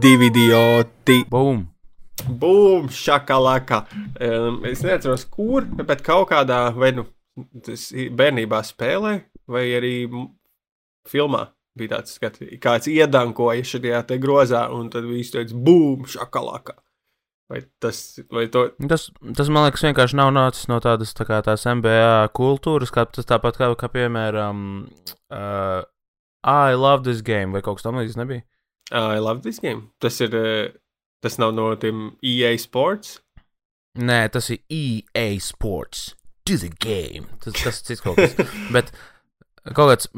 divi idioti. Bum! Bum, šakalaka. Um, es neatceros, kur, bet kaut kādā vai nu bērnībā spēlē, vai arī filmā bija tāds skats, kāds iedankoja šajā te grozā, un tad viss teica, bum, šakalaka. Vai tas, vai to, Tas, tas, man liekas, vienkārši nav nācis no tādas tā kā tās MBA kultūras, kā tas tāpat kā, kā piemēram, uh, I love this game, vai kaut kas tamlīdzīgs nebija. I love this game. Tas ir, eh, tas nav no tiem EA Sports. Nē, tas ir EA Sports. Do the game. Tas, tas cits kaut kas. Bet kaut kāds.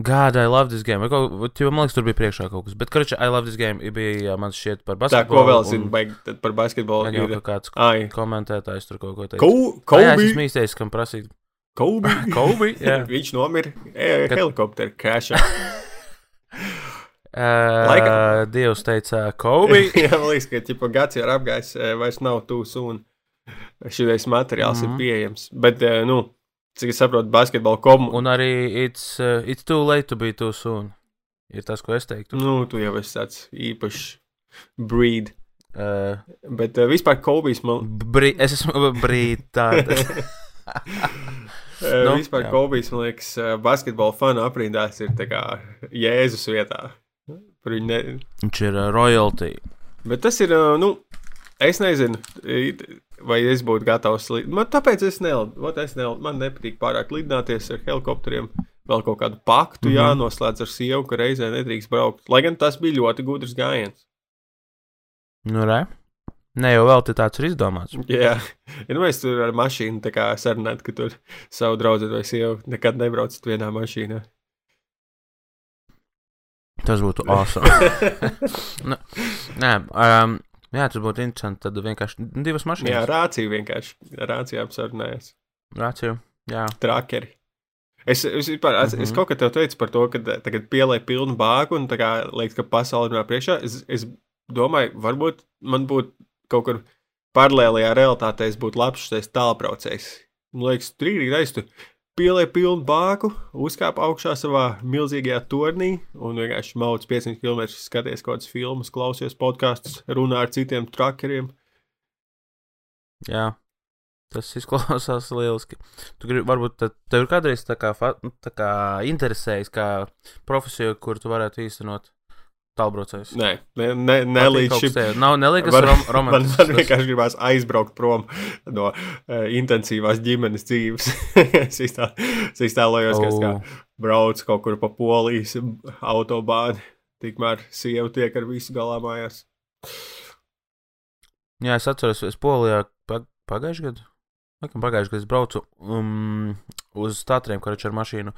God, I love this game. Kaut, jo, man liekas, tur bija priekšā kaut kas. Bet, kurš I love this game bija man šķiet par Tā, basketbolu. ko vēl zinu, baigi par basketbolu. jau Ir, kaut kāds ai, komentētājs tur kaut ko teica. Ko- Ko, jā, es esmu īstais, kam prasīt. Kobe. Kobe, jā. Viņš nomira e, helikoptera krāšā. Uh, Dievs teica, Kobe. Jā, man liekas, ka ķipa, gads ir apgājis, vairs nav tūs un šis materiāls mm -hmm. Mhm. ir pieejams. Bet, nu, cik es saprotu, basketbola komu. Un arī it's, uh, it's too late to be too soon. Ir tas, ko es teiktu. Nu, tu jau esi tāds īpašs breed. Uh, Bet uh, vispār Kobijs man. brī, es esmu brītāta. Uh, Nu, vispār. Kobijs, man liekas, basketbola fanu aprindās ir kā Jēzus vietā. Par viņu ne... Viņš ir uh, royalty. Bet tas ir, uh, nu, es nezinu, vai es būtu gatavs. Man tāpēc es nelidu. Es nelidu. Man nepatīk pārāk lidināties ar helikopteriem. Vēl kaut kādu paktu mm. -hmm. jānoslēdz ar sievu, ka reizē nedrīkst braukt. Lai gan tas bija ļoti gudrs gājiens. Nu, re? Ne jau vēl te tāds ir izdomāts. Jā, ja nu mēs tur ar mašīnu tā kā sarunājam, ka tur savu draugu vai sievu nekad nebraucat vienā mašīnā. Tas būtu awesome. nu, nē, um, jā, tas būtu interesanti. Tad vienkārši divas Jā, mašīnas. rācija vienkārši. Rācijā apsarunājas. Rāciju. Jā. Trakeri. Es, es, vispār, es, mm -hmm. es Mhm. kaut kā te teicu par to, ka tagad pieliek pilnu bāgu un tā kā liekas, ka pasaule ir priekšā. Es, es domāju, varbūt man būtu kaut kur paralēlajā realitātē, es būtu labs šis tālbraucējs. Man liekas, trīsīgi reizes pieliek pilnu bāgu, uzkāp augšā savā milzīgajā turnī un vienkārši mauc 500 km, skaties kaut kādas filmas, klausies podkāstus, runā ar citiem trakeriem. jā. Tas izklausās lieliski. Tu gribi, varbūt tev ir kādreiz tā kā, tā kā interesējis, kā profesija, kur tu varētu īstenot tālbraucējs. Nē, ne, ne, ne līdz šim. Nav neliekas Var- rom Man, romantisks. man tas- vienkārši gribās aizbraukt prom no uh, intensīvās ģimenes dzīves. es iztēlojos, ka es kā Oh. braucu kaut kur pa polijas autobāni. Tikmēr sieva tiek ar visu galā mājās. Jā, es atceros, es Polijā pag pagājušajā gadā. Laikam pagājušajā gadā es braucu um, uz stātriem, kurš ar mašīnu.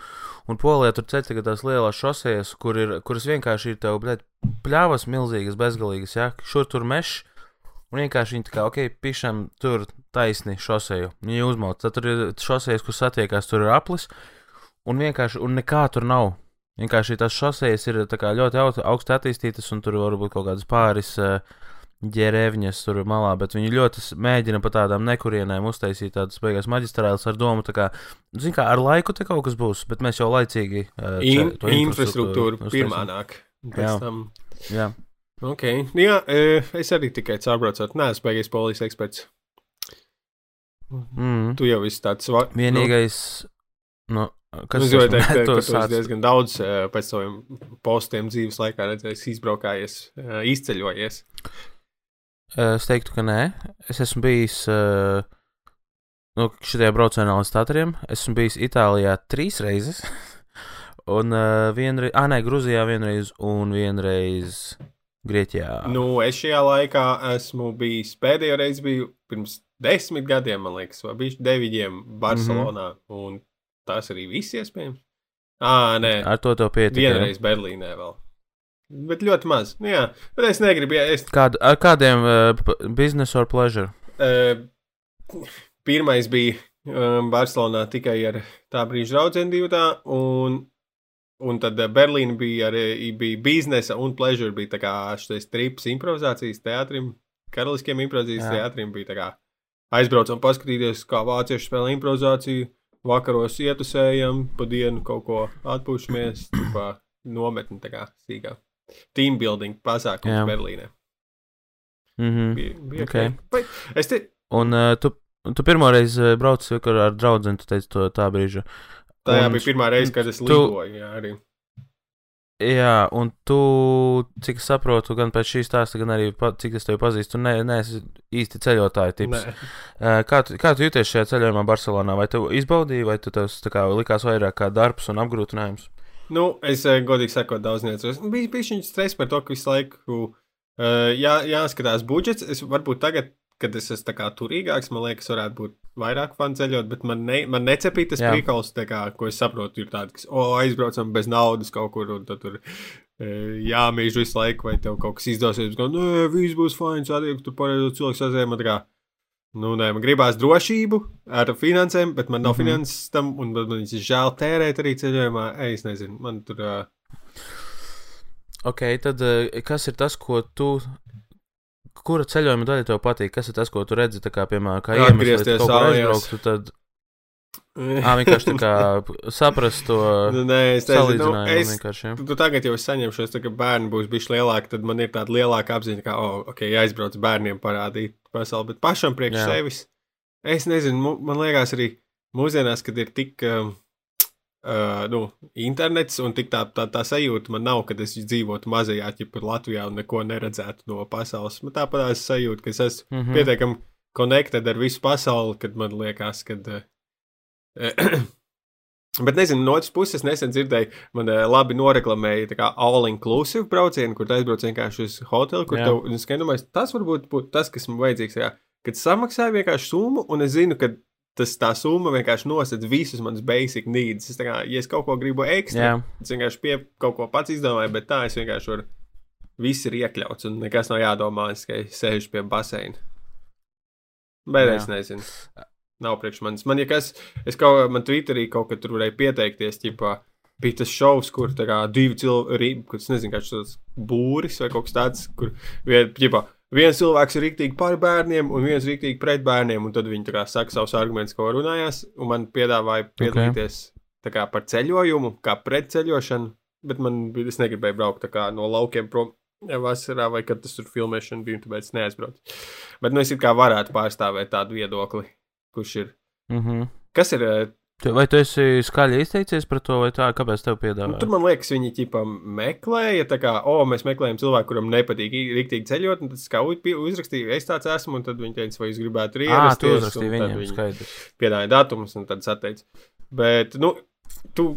Un Polijā tur ceļā tagad tās lielās šosejas, kur ir, kuras vienkārši ir tev, bļēt, pļāvas milzīgas, bezgalīgas, jā, šur tur mešs. Un vienkārši viņi tā kā, ok, pišam tur taisni šoseju. Viņi uzmauc. Tad tur ir šosejas, kur satiekās, tur ir aplis. Un vienkārši, un nekā tur nav. Vienkārši tās šosejas ir kā ļoti augsti attīstītas, un tur var būt kaut kādas pāris uh, ģērēvņas tur malā, bet viņi ļoti mēģina pa tādām nekurienēm uztaisīt tādas beigas maģistrāles ar domu, kā, zin kā, ar laiku te kaut kas būs, bet mēs jau laicīgi uh, In, infrastruktūra pirmā nāk. Jā. tam. Jā, Ok, jā, es arī tikai caurbraucot. Nē, es beigās polijas eksperts. mm. Tu jau esi tāds va- vienīgais, nu, Nu, kas esmu? teikt, ka, ka tu esi diezgan daudz pēc saviem postiem dzīves laikā redzējis, izbraukājies, izceļojies. Eh, Es teiktu, ka nē. Es esmu bijis uh, nu, šajā braucienā līdz Tatriem. Esmu bijis Itālijā trīs reizes. un uh, vienreiz, ah, nē, Grūzijā vienreiz un vienreiz Grieķijā. Nu, es šajā laikā esmu bijis pēdējo reizi biju pirms desmit gadiem, man liekas, vai bija deviņiem Barcelonā. Mm -hmm. Un tas arī viss iespējams. Ā, nē, Ar to tev pietika. ja? vienreiz Berlīnē vēl. Bet ļoti maz. Nu, jā, bet es negribu. Ja es, Kād, ar kādiem uh, business or pleasure? uh, pirmais bija um, Barcelonā tikai ar tā brīža draugu divu tā, un, un tad eh, Berlīna bija arī bija biznesa un pleasure. Bija tā kā šis trips improvizācijas teātrim, karaliskiem improvizācijas Jā. teātrim. Bija tā kā aizbraucam paskatīties, kā vācieši spēlē improvizāciju. Vakaros ietusējam, pa dienu kaut ko atpūšamies, pa nometni tā kā sīkā. Team building pasākums Jā. Berlīnē. Mhm. Bija, bija Ok. ok. Vai, es te, Un uh, tu, tu pirmoreiz uh, brauci vakar ar draugu, tu teici to tā brīža. tā Un bija pirmā reize, kad es tu- lidoju. Jā, arī. Jā, un tu, cik es saprotu, gan pēc šīs stāsta, gan arī pa, cik es tevi pazīstu, tu ne, neesi īsti ceļotāja tips. Uh, kā, tu, kā tu jūties šajā ceļojumā Barcelonā? Vai tev izbaudīja, vai tu tas likās vairāk kā darbs un apgrūtinājums? Nu, es eh, godīgi sakot, daudz neatceros. Bija bija šī stresa par to, ka visu laiku uh, jā, jāskatās budžets. Es varbūt tagad, kad es esmu kā turīgāks, man liekas, varētu būt vairāk fanu ceļot, bet man, ne, man necepīja tas prikals, kā, ko es saprotu, ir tāds, ka, o, aizbraucam bez naudas kaut kur, un tur eh, jāmīž visu laiku, vai tev kaut kas izdosies. Gan, nē, viss būs fajn, satiek, tu pareizo cilvēku sazēm. Nu, nē, man gribās drošību ar finansēm, bet man nav mm. -hmm. finanses tam, un man viņas ir žēl tērēt arī ceļojumā. Ej, es nezinu, man tur. Uh, Ok, tad uh, kas ir tas, ko tu. Kura ceļojuma daļa tev patīk? Kas ir tas, ko tu redzi, tā kā, piemēram, kā iemesls, lai tu aizbrauktu, tad ā, vienkārši tā kā saprast to nu, nē, es nu, salīdzinājumu es, vienkārši. Ja? tu, tagad jau es saņemšos, tā, ka bērni būs bijuši lielāki, tad man ir tāda lielāka apziņa, ka, oh, ok, aizbrauc bērniem parādīt pasauli, bet pašam priekš Jā. sevis. Es nezinu, man liekas arī mūsdienās, kad ir tik. Um, Uh, nu, internets un tik tā, tā, tā sajūta man nav, kad es dzīvotu mazajā ķipā Latvijā un neko neredzētu no pasaules. Man tāpat tās sajūta, ka es esmu Mm -hmm. pietiekami connected ar visu pasauli, kad man liekas, ka. Uh, Bet nezinu, no otras puses, nesen dzirdēju, man uh, labi noreklamēja tā kā all-inclusive braucienu, kur aizbrauc vienkārši uz hotelu, kur tev, domāju, tas varbūt būtu tas, kas man vajadzīgs. Jā. Kad samaksāju vienkārši summu, un es zinu, ka tas tā summa vienkārši nosedz visus manus basic needs. Es kā, ja es kaut ko gribu ekstra, Jā, es vienkārši pie kaut ko pats izdomāju, bet tā es vienkārši varu. Viss ir iekļauts, un nekas nav jādomā, es tikai sēžu pie baseina. Bet Jā. es nezinu. Nav priekš manis. Man, ja kas, es kaut man Twitterī kaut kad tur varēju pieteikties, ķipā, bija tas šovs, kur kā divi cilvēki, kurš nezinu, kāds tas būris vai kaut kas tāds, kur vien, ķipā, viens cilvēks ir rīktīgi par bērniem un viens rīktīgi pret bērniem, un tad viņi kā saka savus argumentus, ko runājās, un man piedāvāja piedalīties tā kā par ceļojumu, kā pret ceļošanu, bet man bija, es negribēju braukt kā no laukiem prom. Vasarā vai kad tas tur filmēšana bija, tāpēc neaizbraucu. Bet, nu, es kā varētu pārstāvēt tādu viedokli, kurš ir. mm -hmm. Kas ir? eh, vai tu esi skaļi izteicies par to, vai tā, kāpēc tev Nu, piedāvā? tur man liekas, viņi ķipā meklēja, tā kā, o, mēs meklējam cilvēku, kuram nepatīk i- riktīgi ceļot, un tad es kā u- pi- uzrakstīju, es tāds esmu, un tad viņi teica, vai jūs gribētu arī tu ierasties, uzrakstīji un tad viņiem, viņi skaidrs. piedāvāja datumus, un tad es atteicu. Bet, nu, tu,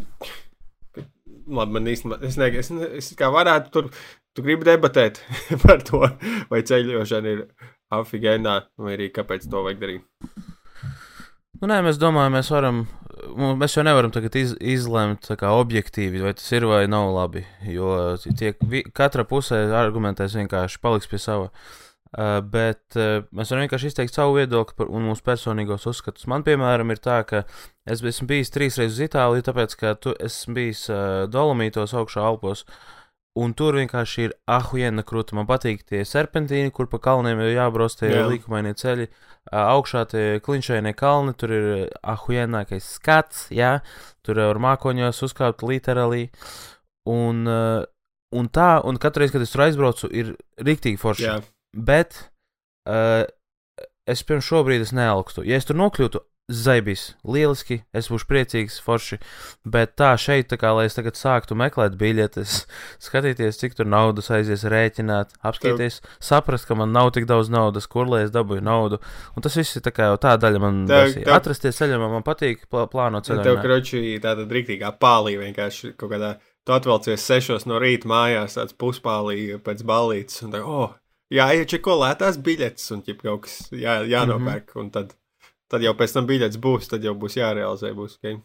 labi, man īstenībā, es, ne, es, es kā varētu tur, tu gribi debatēt par to, vai ceļošana ir afigēnā, vai arī kāpēc to vajag darīt. Nu, nē, mēs domājam, mēs varam. Mēs jau nevaram tagad iz, izlemt kā objektīvi, vai tas ir vai nav labi. Jo tiek, vi, katra pusē argumentēs vienkārši paliks pie sava. Uh, bet uh, mēs varam vienkārši izteikt savu viedokli par, un mūsu personīgos uzskatus. Man, piemēram, ir tā, ka es esmu bijis trīs reizes uz Itāliju, tāpēc, ka tu esmu bijis uh, Dolomītos augšā Alpos. Un tur vienkārši ir ahuēna krūta. Man patīk tie serpentīni, kur pa kalniem ir jābrauc tie Jā. līkumainie ceļi. Augšā tie klinšainie kalni, tur ir ahuēnākais skats, jā, tur var mākoņos uzkāpt literāli. Un, un tā, un katru reizi, kad es tur aizbraucu, ir rīktīgi forši. Jā, Bet uh, es pirms šobrīd es nealkstu. Ja es tur nokļūtu, zaibīs, lieliski, es būšu priecīgs, forši. Bet tā šeit, tā kā lai es tagad sāktu meklēt biļetes, skatīties, cik tur naudas aizies rēķināt, apskatīties, saprast, ka man nav tik daudz naudas, kur lai es dabūju naudu. Un tas viss ir tā kā jau tā daļa man Tev- tev- Atrasties ceļojumā, man patīk plā, plānot Tev, ceļojumu. kroči, tāda rīktīgā pālī vienkārši kaut kādā. Tu atvelcies sešos no rīta mājās, tāds puspālī pēc balītes, un tā, oh, jāiečeko lētās biļetes, un ķip kaut kas jā, jānopērk, mm -hmm. un tad, tad jau pēc tam biļetes būs, tad jau būs jārealizē, būs, ok.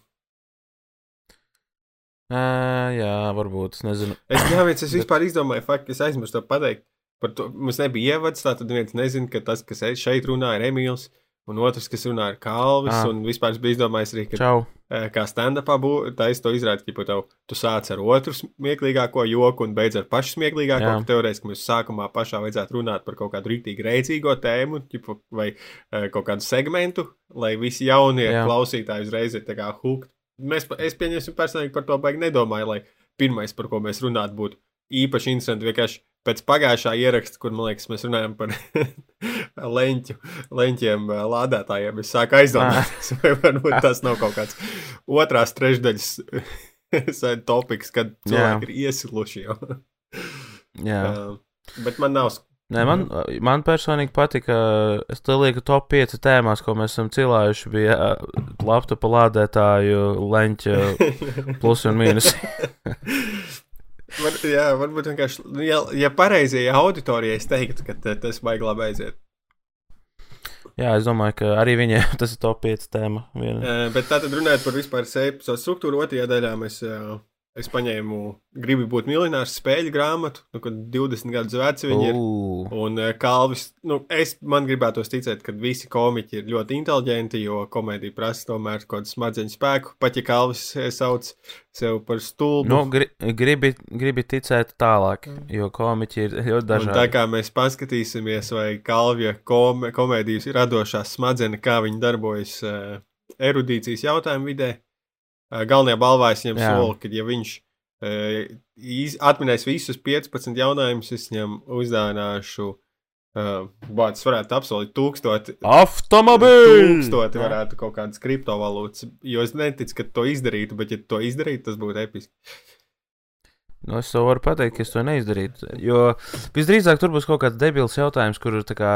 Uh, jā, varbūt, es nezinu. Es, viens, es vispār izdomāju, fakti, es aizmirsu to pateikt. Par to mums nebija ievads, tā tad viens nezina, ka tas, kas šeit runā, ir Emīls, un otrs, kas runā, ir Kalvis, Ah. un vispār es biju izdomājis arī, ka Čau! Eh, kā stand-upā es to izrādīju, ka tev, tu sāc ar otru smieklīgāko joku un beidz ar pašu smieklīgāko. Ka Teorētiski mums sākumā pašā vajadzētu runāt par kaut kādu rīktīgi rēcīgo tēmu ķipu, vai uh, kaut kādu segmentu, lai visi jaunie Jā. Klausītāji uzreiz ir tā kā hooked. Mēs, es pieņemsim personīgi par to baigi nedomāju, lai pirmais, par ko mēs runāt būtu, īpaši interesanti. Vienkārši pēc pagājušā ieraksta, kur, liekas, mēs runājam par leņķu, leņķiem, ā, lādētājiem, es sāku aizdomāties, vai varbūt tas nav kaut kāds otrās trešdaļas topiks, kad cilvēki ir iesiluši jau. Jā. Uh, bet man nav. Nē, man, man personīgi patika, es te lieku top 5 tēmās, ko mēs esam cilājuši, bija ā, laptopa lādētāju, leņķa plusi un mīnusi. Var, jā, varbūt vienkārši, nu, ja, ja pareizajai auditorijai es teiktu, ka tas vajag labi aiziet. Jā, es domāju, ka arī viņiem tas ir top 5 tēma. Viena. Bet tātad runājot par vispār epizodu struktūru, otrajā daļā mēs, es paņēmu, gribu būt miljonārs spēļu grāmatu, nu, kad 20 gadus veci viņi ir. Ū, Un uh, Kalvis, nu, es man gribētos ticēt, ka visi komiķi ir ļoti inteliģenti, jo komēdija prasa tomēr kaut kādu smadzeņu spēku. Pat ja Kalvis eh, sauc sevi par stulbu. Nu, gri, gribi, gribi ticēt tālāk, jo komiķi ir ļoti Un tā dažādi. kā mēs paskatīsimies, vai Kalvija kom komēdijas ir radošās smadzenes, kā viņi darbojas uh, erudīcijas jautājumu vidē. Uh, galvenajā balvā es viņam Jā. solu, ka ja viņš uh, atminēs visus 15 jautājumus, es viņam uzdāvināšu. Uh, Bācis varētu apsolīt tūkstoti. Automobīļi! Tūkstoti varētu kaut kādas kriptovalūtas, jo es neticu, ka to izdarītu, bet, ja to izdarītu, tas būtu episki. Nu, es to varu pateikt, ka es to neizdarītu. Jo visdrīzāk tur būs kaut kāds debils jautājums, kur ir kā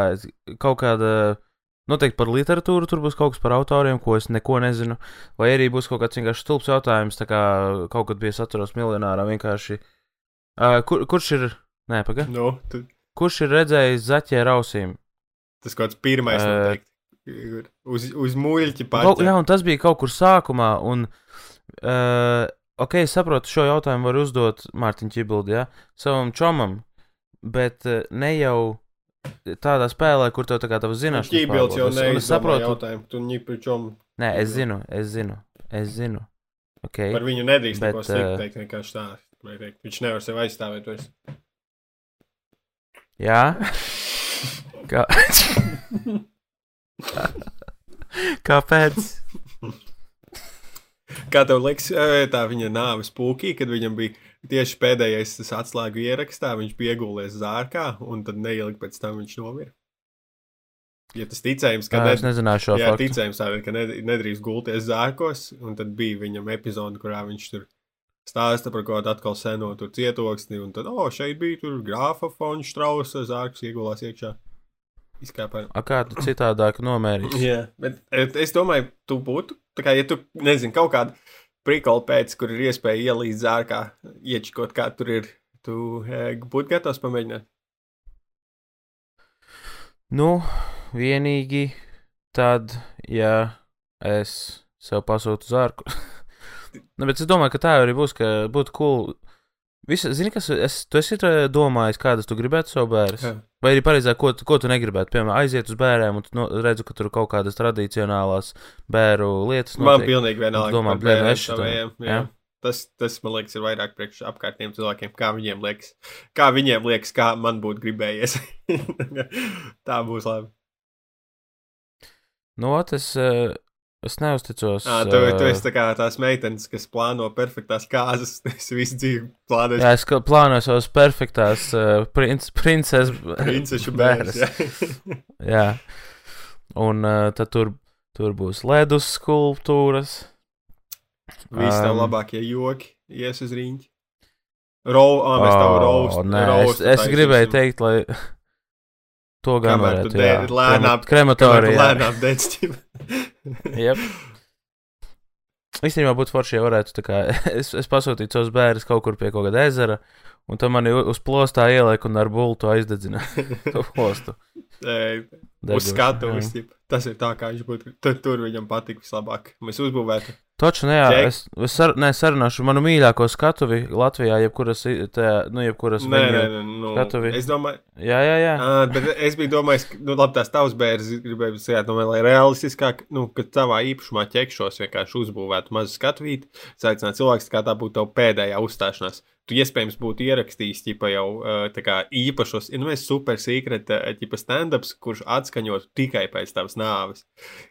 kaut kāda. Noteikti par literatūru tur būs kaut kas par autoriem, ko es neko nezinu. Vai arī būs kaut kāds vienkārši stulbs jautājums, tā kā kaut kad bija atceros miljonārā vienkārši. Uh, kur, kurš ir. Nē, pagaidi. Nu, tu, Kurš ir redzējis zaķē ar ausīm? tas kaut kāds pirmais Ē. noteikti. Uz, uz Kaut, pāri. jā, un tas bija kaut kur sākumā. Un, uh, ok, es saprotu, šo jautājumu var uzdot Mārtiņš Čibildam, ja, savam čomam, bet uh, ne jau tādā spēlē, kur tev tā kā tavs zināšanas Ķībilds jau pārbaudas. Un es saprotu, jautājumu. Tu ņi pričom nē, es zinu, es zinu, es zinu. Okay. par viņu nedrīkst Bet, neko sliktu ē, teikt, vienkārši tā. teikt. Viņš nevar sevi aizstāvēt. vairs. Jā, kā. Kāpēc? Kā tev liekas, ē, tā viņa nāves pūkī, kad viņam bija tieši pēdējais tas atslēgu ierakstā, viņš bija iegulies zārkā, un tad neilgi pēc tam viņš nomira. Ja tas ticējums, ka nezināju šo Jā, faktu. ticējums tā ka ned- nedrīkst gulties zārkos, un tad bija viņam epizode, kurā viņš tur stāsta par kaut kādu atkal seno tur cietoksni, un tad, o, šeit bija tur grāfa fonda strausa, zārks iegulās iekšā. Izkāpā. A, kā tu citādāk nomērīsi? Jā, bet et, es domāju, tu būtu, tā kā, ja tu, nezini, kaut kādu prikolu pēc, kur ir iespēja ielīst zārkā, iečikot, kā tur ir, tu e, būtu gatavs pamēģināt. Nu, vienīgi tad, ja es sev pasūtu zārku. nu, bet es domāju, ka tā arī būs, ka būtu cool. Visi, zini, kas es, tu esi domājis, kādas tu gribētu savu bērnu? Vai arī pareizāk, ko, ko tu negribētu? Piemēram, aiziet uz bērniem un tu no, redzu, ka tur kaut kādas tradicionālās bēru lietas Man notiek. pilnīgi vienalga. domā, nu bērnu jā. Tas, tas, man liekas, ir vairāk priekš apkārtniem cilvēkiem, kā viņiem liekas, kā viņiem liekas, kā man būtu gribējies. Tā būs labi. Nu, es, eh, es neusticos. À, tu, tu esi tā kā tās meitenes, kas plāno perfektās kārtas. Es visu dzīvi plānoju Jā, es plānoju savas perfektās princ, princeses princešu bērnus. jā. Jā, un tad tur, tur būs ledus skulptūras. Visi tev Um, labākie joki ies uz rīņķi. Rau, ah, mēs tev nē, es, es gribēju teikt, lai to gan Kamēr tu varētu. jā. lēnām- Krema- Krematorijā. Lēnām dēļ. Jep. Īstenībā būtu forši, ja varētu. tā Kā, es, es pasūtīju savus bērnus kaut kur pie kaut kāda ezera, un tam mani u- uz plostā ieliek un ar bultu aizdedzina to postu. Uz skatuves. tip. Tas ir tā, kā viņš būtu. Tur, tur viņam patīk vislabāk. Mēs uzbūvētu. Taču, ne, jā, Džek- es, es sar, ne, sarunāšu manu mīļāko skatuvi Latvijā, jebkuras, tā, nu, jebkuras Nē, nē, nē, nu, skatuvi. es domāju, Jā, jā, jā. ā, bet es biju domājis, ka, nu, labi, tās tavs bērns gribēja būt, domāju, lai realistiskāk, nu, ka tavā īpašumā ķekšos vienkārši uzbūvētu mazu skatuvīti, saicināt cilvēks, kā tā būtu tava pēdējā uzstāšanās. Tu iespējams būtu ierakstījis ķipa, jau tā kā īpašos, nu, mēs super secret, ā, ķipa stand-ups, kurš atskaņot tikai pēc tavas nāves.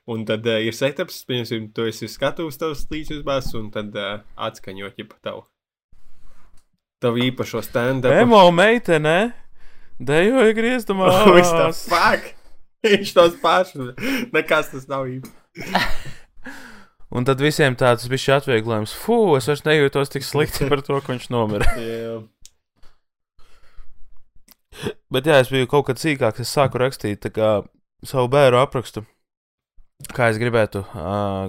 Un tad uh, ir setups, piemēram, tu esi skatuves tavs līdz uzbāzes, un tad uh, atskaņot ķipa tavu. tavu īpašo stand-up. Emo meitene, dejoja griezdamā. What the fuck? Viņš tos pašus. Nekas tas nav īpaši. Un tad visiem tāds bija atvieglojums. Fū, es vairs nejūtos tik slikti par to, ka viņš nomira. Jā. Bet jā, es biju kaut kad sīkāks. Es sāku rakstīt kā, savu bērnu aprakstu, kā es gribētu,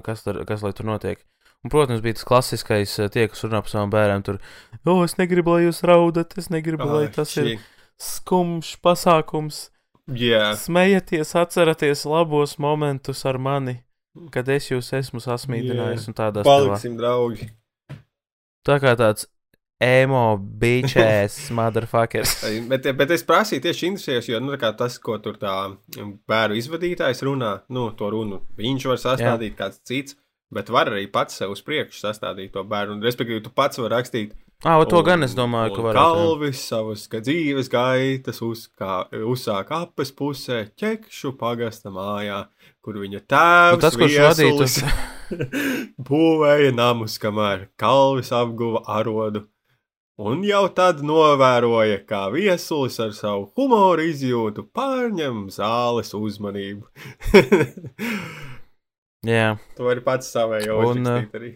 kas, tur, kas lai tur notiek. Un, protams, bija tas klasiskais, tie, kas runā par savām bērniem. Tur, o, es negribu, lai jūs raudat, es negribu, lai tas ir skumjš pasākums. Jā. Smējieties, atcerieties labos momentus ar mani, kad es jūs esmu sasmīdinājis un tādā stilā. Paliksim draugi. Tā kā tāds emo bitches, motherfuckers. Bet, bet es prasīju tieši interesējos, jo nu, tas, ko tur tā bērnu izvadītājs runā, nu, to runu viņš var sastādīt, Jā. kāds cits, bet var arī pats sev uz priekšu sastādīt to bērnu. Un, respektīvi, tu pats vari rakstīt. Ah, to gan es domāju, ka un var. Kalvis savas ka dzīves gaitas uzkā, uzsāk apes pusē, ķekšu pagasta mājā, kur viņa tēvs Nu, tas, viesulis būvēja namus, kamēr kalvis apguva arodu. Un jau tad novēroja, kā viesulis ar savu humoru izjūtu pārņem zāles uzmanību. Jā, to arī pats savējo Un, uzrakstīt arī.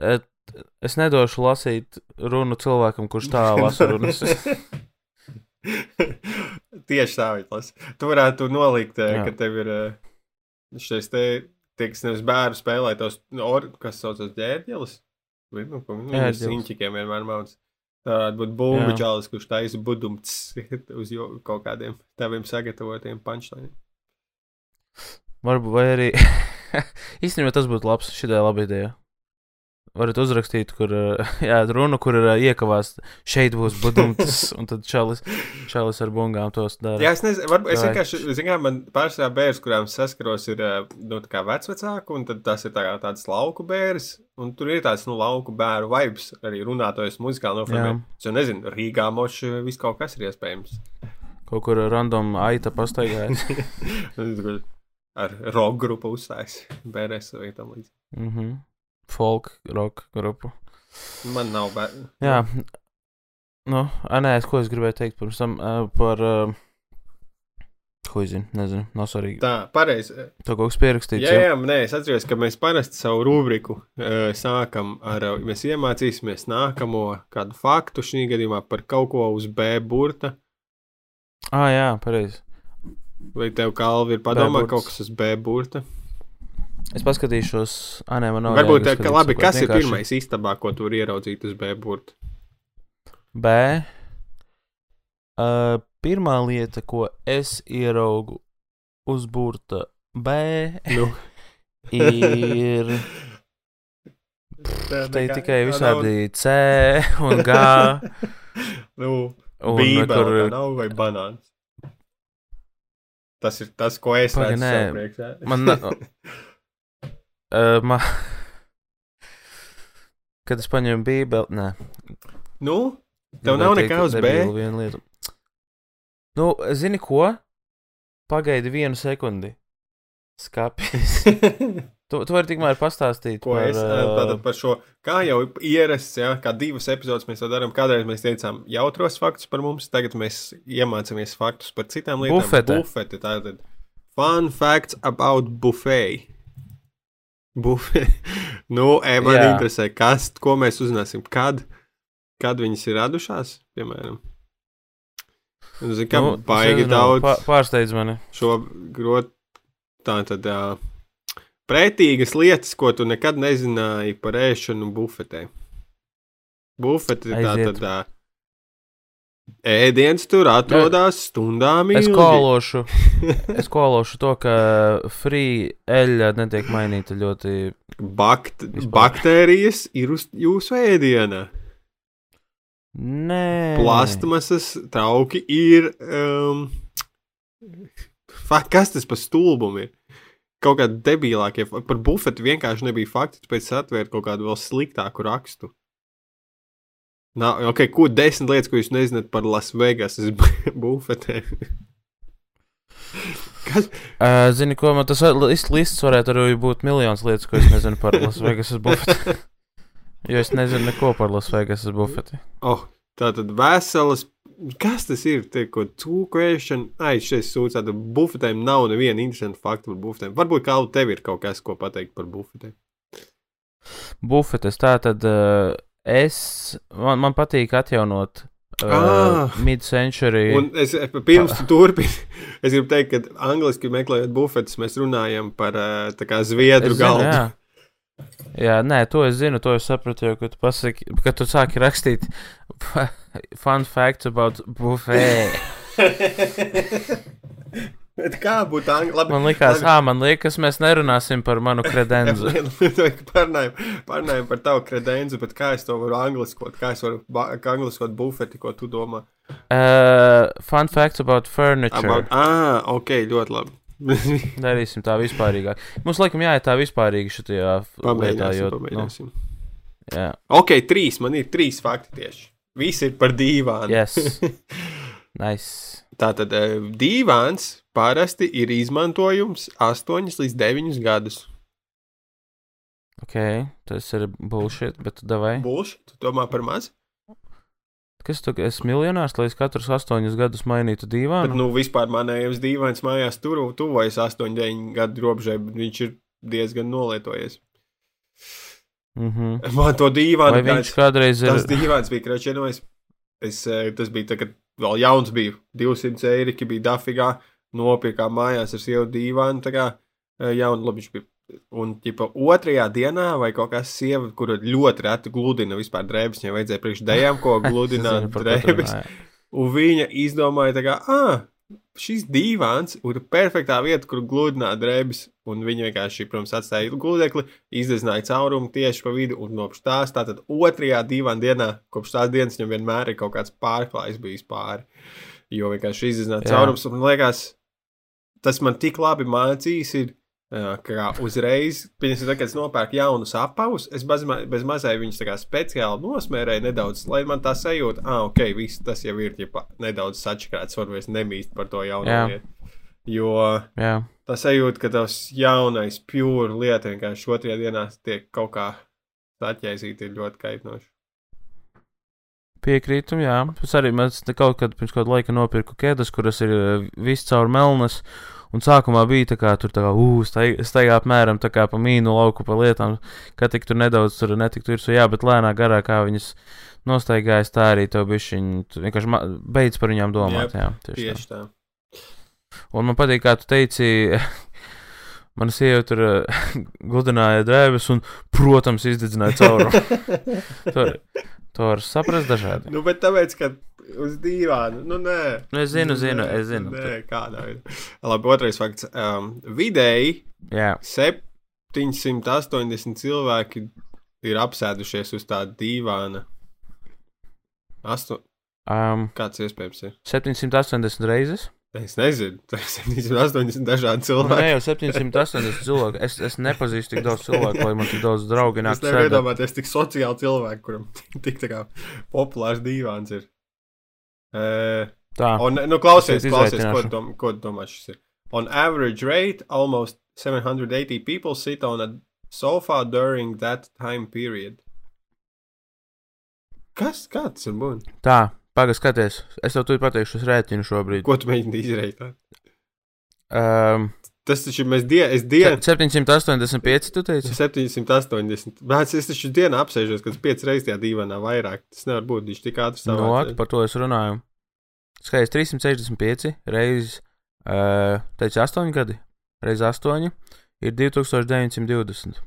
et, es nedošu lasīt runu cilvēkam, kurš tā lasa runas. Tieši tā, Vitlas. Tu varētu nolikt, eh, Jā. ka tev ir eh, šis te, tie, kas nevis bērnu spēlē tos, or, kas saucas ģērģelis. Vai, Nu, viņi Ērģelis. siņķikiem vienmēr mācās. Tā varētu būt bumbu čālis, kurš taisa budumts uz jo, kaut kādiem taviem sagatavotiem punčlainiem. Varbūt vai arī. Īstenībā tas būtu labs, šī ir laba ideja. Varat uzrakstīt, kur jā, runa, kur ir iekavās, šeit būs budumts, un tad čalis, čalis ar bungām tos dara. Jā, es nezinu, varbūt es vienkārši, zinu, kā man pārsvarā bērns, kurām saskaros, ir nu, tā kā vecvecāki, un tad tas ir tā kā tāds lauku bērns, un tur ir tāds, nu, lauku bēru vibes, arī runātojas muzikāli noformē. Es jau nezinu, Rīgā moši viss kaut kas ir iespējams. Kaut kur random aita pastaigājas. Tur Ar rock grupu uzstājas bērns vai tam līdzīgi. mm -hmm. Folk, rock grupu. Man nav bērnu. Jā, nu, a, nē, es, ko es gribēju teikt pirms tam uh, par. Uh, ko zinu, nezinu, nav svarīgi. Tā, pareizi. To kaut kas pierakstīts. Jā, jā, nē, es atceros, ka mēs parasti savu rubriku uh, sākam ar, mēs iemācīsimies nākamo kādu faktu šī gadījumā par kaut ko uz B burta. Ah, jā, pareizi. Vai tev kalvi ir padomā kaut kas uz B burta? Es paskatīšos, ah, nē, man nav. Varbūt tā, ka labi, kas ir vienkārši pirmais istabā, ko tu vari ieraudzīt uz B burta? B. Uh, pirmā lieta, ko es ieraugu uz burta B, Nu. ir. Tā Te ir tikai tā nav- visādi C un G. Nu, Un, bībele kur tā nav vai banāns? Tas ir tas, ko es redzu. Man uh, ma... Kad es paņēmu bībeli, nē. Nu, Tev nav nekā uz B? Nu, zini ko? Pagaidi vienu sekundi. Skāpjas. tu, tu vari tikmēr pastāstīt ko par, es ā, tātad par šo, kā jau ierasts, ja, kā divas epizodes mēs to darām. Kādreiz mēs teicām jautros faktus par mums, tagad mēs iemācāmies faktus par citām lietām. Bufete. Bufete tātad. Fun facts about buffet. Bufe. nu, e, man Jā. interesē, kas, ko mēs uzzināsim, kad, kad viņas ir radušās, piemēram. Un, zin, kā, nu, baigi nezinu, daudz pā- Pārsteidz mani. šo grot, tā tad uh, pretīgas lietas, ko tu nekad nezināji par ēšanu bufetē. Bufete ir tā tad uh, ēdiens tur atrodas stundām Es ilgi. kološu, es kološu to, ka free eļļa netiek mainīta ļoti. Bakt Vispār. baktērijas ir uz jūsu ēdiena. Nē, Plastmasas trauki ir. Um, fa, kas tas par stulbumu ir? Kaut kādi debilākie, par bufetu vienkārši nebija fakti, tāpēc es atvēru kaut kādu vēl sliktāku rakstu. Nav, ok, ko desmit lietas, ko jūs nezināt par Las Vegas bufetēm? Kas? Uh, zini, ko man tas lists, varētu arī būt miljonus lietas, ko es nezinu par Las Vegas bufetu. Jo es nezinu neko par Lasvegasas bufeti. Oh, tā tad veselas. Kas tas ir? Tie, ko cūkēšana. Ai, šeit sūdzā, tad bufetēm nav neviena interesanta fakta par bufetēm. Varbūt kā tev ir kaut kas, ko pateikt par bufetēm. Bufetes tā tad uh, es, man, man patīk atjaunot uh, mid-century. Un es eh, pirms tu turpini, es gribu teikt, ka angliski meklējot bufetes, mēs runājam par kā zviedru zinu, galdu. jā. Jā, nē, to es zinu, to es sapratu jau, kad pasaki, kad tu sāki rakstīt fun facts about buffet. Bet kā būtu angliski? Man likās, ah, man liekas, mēs nerunāsim par manu kredenzu. Parunājam, parunājam par tavu kredenzu, bet kā es to varu angliskot? Kā es varu angliskot bufeti, ko tu domā? Uh, fun facts about furniture. About, ah, ok, ļoti labi. Darīsim tā vispārīgāk. Mums laikam jāiet tā vispārīgi šajā lietā, jo, pamēģināsim. nu, jā, Ok, trīs, man ir trīs fakti tieši. Visi ir par dīvānu. yes. Nice. Tātad eh, dīvāns parasti ir izmantojums 8 līdz 9 gadus. Ok, tas ir bullshit, bet davai. Būs, tu domā par maz? Kas tu esi miljonārs, lai es katrus astoņus gadus mainītu Bet, dīvānu? nu, vispār manējais dīvains mājās tur tuvojas 8, 9 gadu robežai, bet viņš ir diezgan nolietojies. Mm -hmm. Man to dīvainu Vai viņš kādreiz ir? Tas dīvains bija kračinojis. Es, eh, tas bija tagad, vēl jauns biju. 200 eiro, bija dafigā, nopirkā mājās ar sievu dīvainu. Tā kā eh, jaunu labi viņš bija. Un, ģipa, otrajā dienā, vai kaut kas sieva, kuru ļoti reti gludina vispār drēbes, viņai vajadzēja priekš dejām, ko gludināt drēbes. Un viņa izdomāja, tā kā, ah, šis dīvāns ir perfektā vieta, kur gludināt drēbes. Un viņa vienkārši, protams, atstāja gludekli, izdezināja caurumu tieši pa vidu un kopš tās, tātad otrajā dīvāna dienā, kopš tās dienas viņam vienmēr ir kaut kāds pārklājs bijis pāri. Jo vienkārši izdezināja Jā. caurums, un man liekas, tas man tik labi mācīs, ir, ā, ka uzreiz, piemēram, kad es nopērku jaunus apavus, es bez, ma bez mazai viņus tā kā speciāli nosmērēju nedaudz, lai man tā sajūta, ah, ok, viss tas jau ir ģipa, nedaudz sačakrāts, varbūt es nemīstu par to jaunu Jā. lietu. Jo Jā, tā sajūta, ka tas jaunais, pure lieta vienkārši otrajā dienā tiek kaut kā saķēsīta, ir ļoti kaitinoša. piekrītu, jā. Es arī mēs kaut kad pirms kāda laika nopirku kēdes, kuras ir eh, viss caur melnas. Un sākumā bija tā kā tur tā kā, staigā apmēram tā kā pa mīnu lauku pa lietām, ka tik tur nedaudz tur netiktu virsū, jā, bet lēnā garā kā viņas nostaigājas, tā arī tev bišķiņ, tu vienkārši beidz par viņām domāt, Jep, jā, tieši tā. Tieši tā. Un man patīk, kā tu teici, mana sieva tur eh, gludināja drēbes un, protams, izdedzināja caurumu. to, to var saprast dažādi. Nu, bet tāpēc, ka uz dīvāna, nu, nē. Nu, es zinu, zinu, Nē, es zinu. Nē, kādā veidā. Labi, otrais fakts. Um, vidēji Jā, 780 cilvēki ir apsēdušies uz tāda dīvāna. Asto... um, Kāds iespējams ir? 780 reizes. Es nezinu, tas ir 780 dažādi Nu, cilvēki. ne jau 780 cilvēku. Es, es nepazīstu tik daudz cilvēku, lai man tik daudz draugu Es nāk nevaru sēdēt. iedomāties tik sociāli cilvēku, kuram tik tā kā populārs dīvāns ir. Uh, Tā, Un, nu, klausies, klausies ko, dom, ko domā šis ir. On average rate, almost 780 people sit on a sofa during that time period. Kas? Kāds ir būt? tā pagaidi, skaties. Es tev tur pateikšu, es rēķinu šobrīd. Ko tu mēģini izdarīt? Um, Tas taču mēs die, es dienu. 785, tu teici? 780. Bet es taču dienā apsēžos, kad 5 reizes tajā dīvainā vairāk. Tas nevar būt. Viņš tik ātri No, savāc. par to es runāju. Skaidrs, 365 reizes, uh, teica 8 gadi, reizes 8 ir 2920.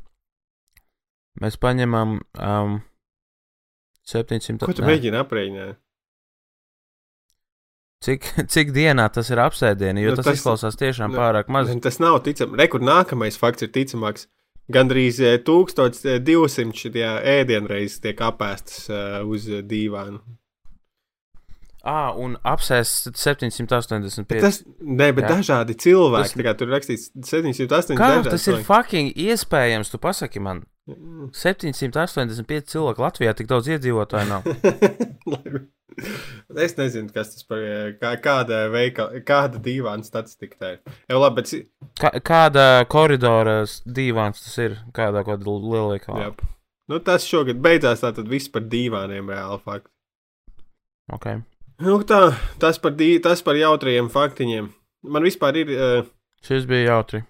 Mēs paņemam um, 700. Ko tu mēģini aprēķināt? Cik, cik dienā tas ir apsēdieni, jo Nu, tas, tas- izklausās tiešām nu, pārāk maz. Tas nav ticams. Rekur nākamais fakts ir ticamāks. Gandrīz eh, 1200 šitie ēdienreizes tiek apēstas uh, uz dīvānu. Ah, un apsēst 785. Bet tas, ne, bet Jā. dažādi cilvēki, Tas- tur rakstīts, 780. Kā tas ir cilvēki. fucking iespējams? Tu pasaki man, Mm. 785 cilvēku Latvijā tik daudz iedzīvotāju nav. es nezinu, kas tas par eh, kā, kāda veikala, kāda dīvāna statistika tā ir. Jā, labi, bet Kā, kāda koridora dīvāns tas ir? Kādā kādā lielveikalā? jā. Nu, tas šogad beidzās tātad viss par dīvainiem reāli fakti. Okay. Nu, tā, tas par, dī, tas par jautriem faktiņiem. Man vispār ir. Uh, Šis bija jautri.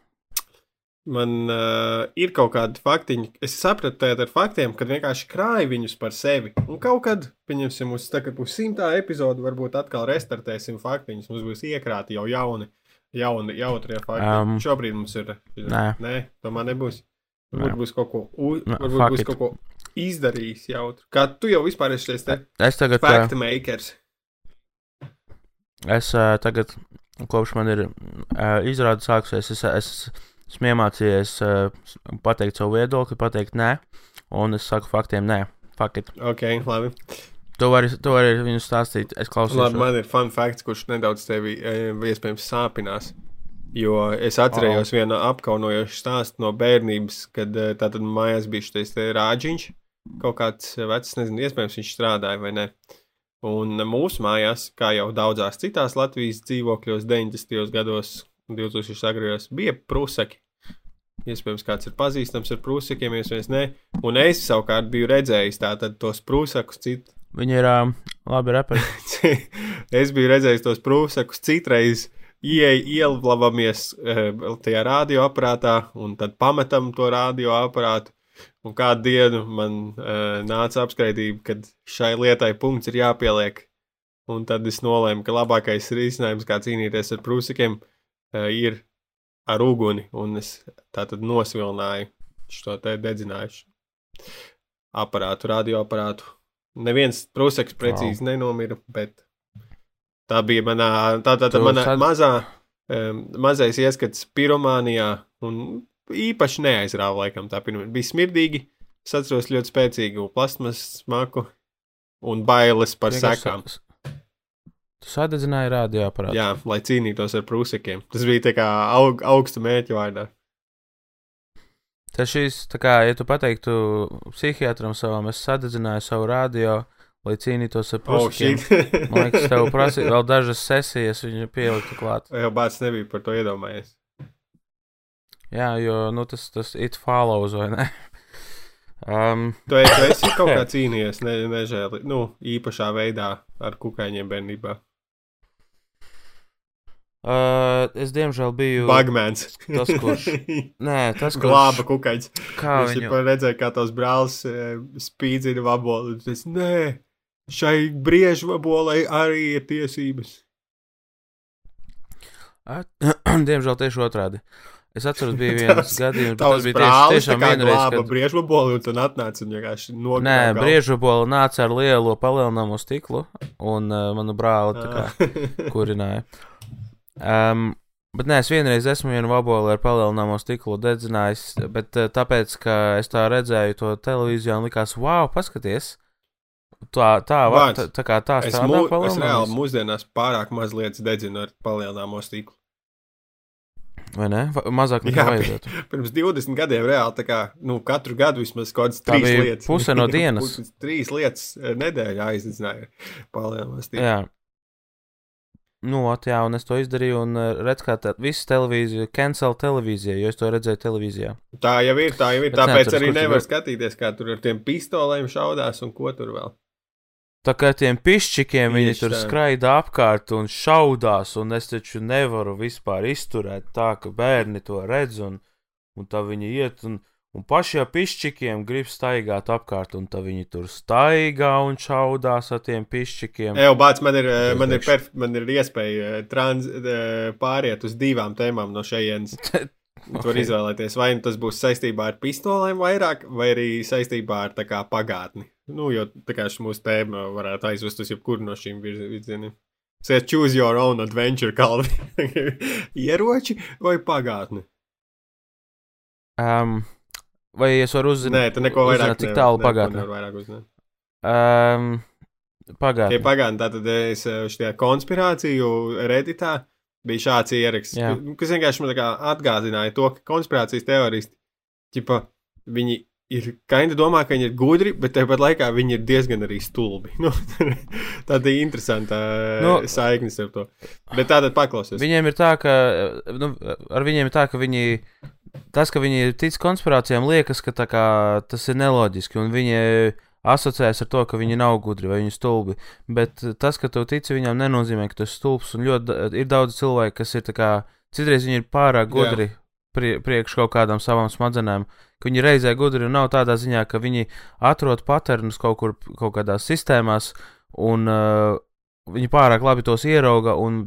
Man uh, ir kaut kādi faktiņi. Es sapratu tagad ar faktiem, kad vienkārši krāju viņus par sevi. Un kaut kad, pieņemsim, uz tā, kad būs simtā epizode, varbūt atkal restartēsim faktiņus. Mums būs iekrāti jau jauni, jauni jautrie fakti. Um, Šobrīd mums ir. Nē. Nē, tomēr nebūs. Varbūt Nē. būs kaut ko, u, varbūt fuck būs it. kaut ko izdarījis jautru. Kā tu jau vispār esi šis te Es tagad, fact uh, makers. es uh, tagad, kopš man ir uh, izrāde sākusies, es, es esmu iemācījies uh, pateikt savu viedokli, pateikt nē, un es saku faktiem nē. Fuck it. Ok, labi. Tu vari, tu vari viņu stāstīt, es klausos. Labi, man ir fun fakts, kurš nedaudz tevi e, iespējams sāpinās. Jo es atcerējos oh. vienu apkaunojošu stāstu no bērnības, kad e, tātad mājās bija šis rāģiņš. Kaut kāds vecs, nezinu, iespējams, viņš strādāja vai ne. Un mūsu mājās, kā jau daudzās citās Latvijas dzīvokļos, 90. gados, 2000. gados, bija prusaki. Iespējams, kāds ir pazīstams ar prūsakiem, iespējams, nē. Un es savukārt biju redzējis tātad tos prūsakus citu Viņi ir uh, labi reperi. es biju redzējis tos prūsakus citreiz. Ieej, ielavamies uh, tajā radioaparātā, un tad pametam to radioaparātu. Un kādu dienu man uh, nāca apskaitība, ka šai lietai punkts ir jāpieliek. Un tad es nolēmu, ka labākais risinājums, kā cīnīties ar prūsakiem, uh, ir ar uguni. Un es tā tad nosvilināju šo te dedzinājušu aparātu, radioaparātu. Neviens prūsaks precīzi wow. nenomira, bet tā bija manā, tā, tā, tā Tu manā sad- mazā, um, mazais ieskats piromānijā, un īpaši neaizrāva laikam tā pirmā. Bija smirdīgi, es atceros ļoti spēcīgu plasmas smaku un bailes par sekām. Tu sadedzināji radioaparātu. Jā, lai cīnītos ar prūsakiem. Tas bija tā kā aug, augsta mērķa vārdā. Tas šīs, tā kā, ja tu pateiktu psihiatram savam, es sadedzināju savu radio, lai cīnītos ar Oh, prosakiem. shit. Man liekas, tev prasīja vēl dažas sesijas, viņa pieliktu klāt. Jau bācis nebija par to iedomājies. Jā, jo, nu, tas, tas it follows, vai ne? Um, Tu esi, tu esi kaut kā cīnījies, ne, nežēli, nu, īpašā veidā ar kukaiņiem bērnībā. Uh, es, diemžēl, biju. Bagmans. tas, kurš- Nē, tas, kurš Glāba kukaiņš. Kā Viņš viņu? redzēja, kā tavs brālis e, spīdzina vabolu. Tas, nē, šai briežu vabolai arī ir tiesības. At- Diemžēl tieši otrādi. Es atceros, bija viens gadījums, Tavs tas bija tieši, brālis tā tiešām vienreiz, kad... briežu vabolu un tad atnāca un vienkārši Nē, nogāja. briežobola nāca ar lielo palielināmo stiklu, un uh, manu brāli tā kā kurināja. Um, bet nē, es vienreiz esmu vienu vaboli ar palielināmo stiklu dedzinājis, bet uh, tāpēc, ka es tā redzēju to televīzijā un likās, wow, paskaties! Tā, tā, va, tā, tā kā tā Es, strādā mū, es reāli mūsdienās pārāk maz lietas dedzinu ar palielināmo stiklu. Vai ne? Va- Mazāk nekā vajadzētu. Pirms 20 gadiem reāli tā kā nu, katru gadu vismaz kaut kādas trīs lietas. puse no dienas. Trīs lietas eh, nedēļā aizdedzināja palielināmo stiklu. Jā. Nu, ot, jā, un es to izdarīju, un uh, redz, kā tā visa televīzija, cancel televīzija, jo es to redzēju televīzijā. Tā jau ir, tā jau ir. Bet Tāpēc neatceros, arī nevar vēl. skatīties, kā tur ar tiem pistolēm šaudās un ko tur vēl. Tā kā tiem pišķikiem viņi Tieši tur tā. skraida apkārt un šaudās, un es taču nevaru vispār izturēt tā, ka bērni to redz, un, un tā viņi iet, un, un paši ar pišķikiem grib staigāt apkārt, un tā viņi tur staigā un šaudās ar tiem pišķikiem. Evo, bāc, man ir, Es man ir, perf, man ir iespēja eh, trans, eh, pāriet uz divām tēmām no šejienes. Tu vari izvēlēties, vai tas būs saistībā ar pistolēm vairāk, vai arī saistībā ar kā pagātni. Nu, jo tā kā šī mūsu tēma varētu aizvest uz jebkuru no šīm virz- virzieniem. Sēž choose your own adventure, kalvi. Ieroči vai pagātni? Um, vai es varu uzzināt, Nē, tu neko vairāk uzzināt, cik tālu pagātnē? Um, pagātnē. pagātni, tātad es eh, šajā konspirāciju redītā bija šāds ieraksts, Jā. ka- kas vienkārši man atgādināja to, ka konspirācijas teoristi, ķipa, viņi ir kaini domā, ka viņi ir gudri, bet tāpat laikā viņi ir diezgan arī stulbi. Nu, tāda ir interesanta Nu, nu, saiknis ar to. Bet tātad paklausies. Viņiem ir tā, ka nu, ar viņiem ir tā, ka viņi tas, ka viņi tic konspirācijām, liekas, ka kā, tas ir neloģiski. Un viņi asociējas ar to, ka viņi nav gudri vai viņi stulbi. Bet tas, ka tu tici viņam, nenozīmē, ka tu esi stulbs. Un ļoti ir daudz cilvēku, kas ir kā, citreiz viņi ir pārāk gudri Jā. prie, priekš kaut kādām savām smadzenēm. Ka viņi reizē gudri un nav tādā ziņā, ka viņi atrod paternus kaut kur kaut kādās sistēmās un uh, viņi pārāk labi tos ierauga. Un,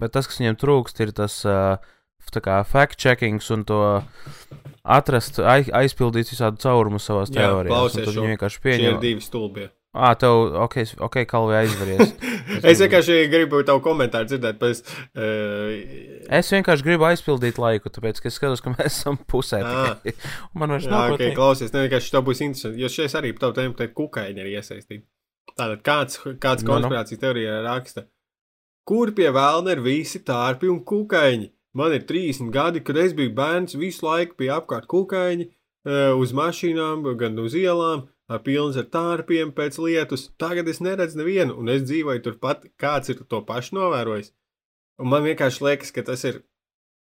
bet tas, kas viņiem trūkst, ir tas. Uh, fact-checkings un to atrast, ai, aizpildīt visādi caurumus savā Jā, teorijās. un klausies Tad viņi vienkārši Šie ir pieņem. divi stulbie. Ah, tev, ok, ok, kalvē aizveries. es vienkārši gribu tavu komentāru dzirdēt. Pēc, uh, Es vienkārši gribu aizpildīt laiku, tāpēc, ka es skatos, ka mēs esam pusē. Un Man vairs nav ok, klausies, ne vienkārši tev būs interesanti, jo šeit arī tavu tēmu te kukaiņi ir iesaistīti. Tātad kāds, kāds Nu, nu. konspirācijas teorijā raksta, kur pie vēlna ir visi tārpi un kukaiņi? Man ir 30 gadi, kad es biju bērns, visu laiku bija apkārt kukaiņi, eh, uz mašīnām, gan uz ielām, pilns ar tārpiem pēc lietus. Tagad es neredzu nevienu, un es dzīvoju turpat, kāds ir to pašu novērojis. Un man vienkārši liekas, ka tas ir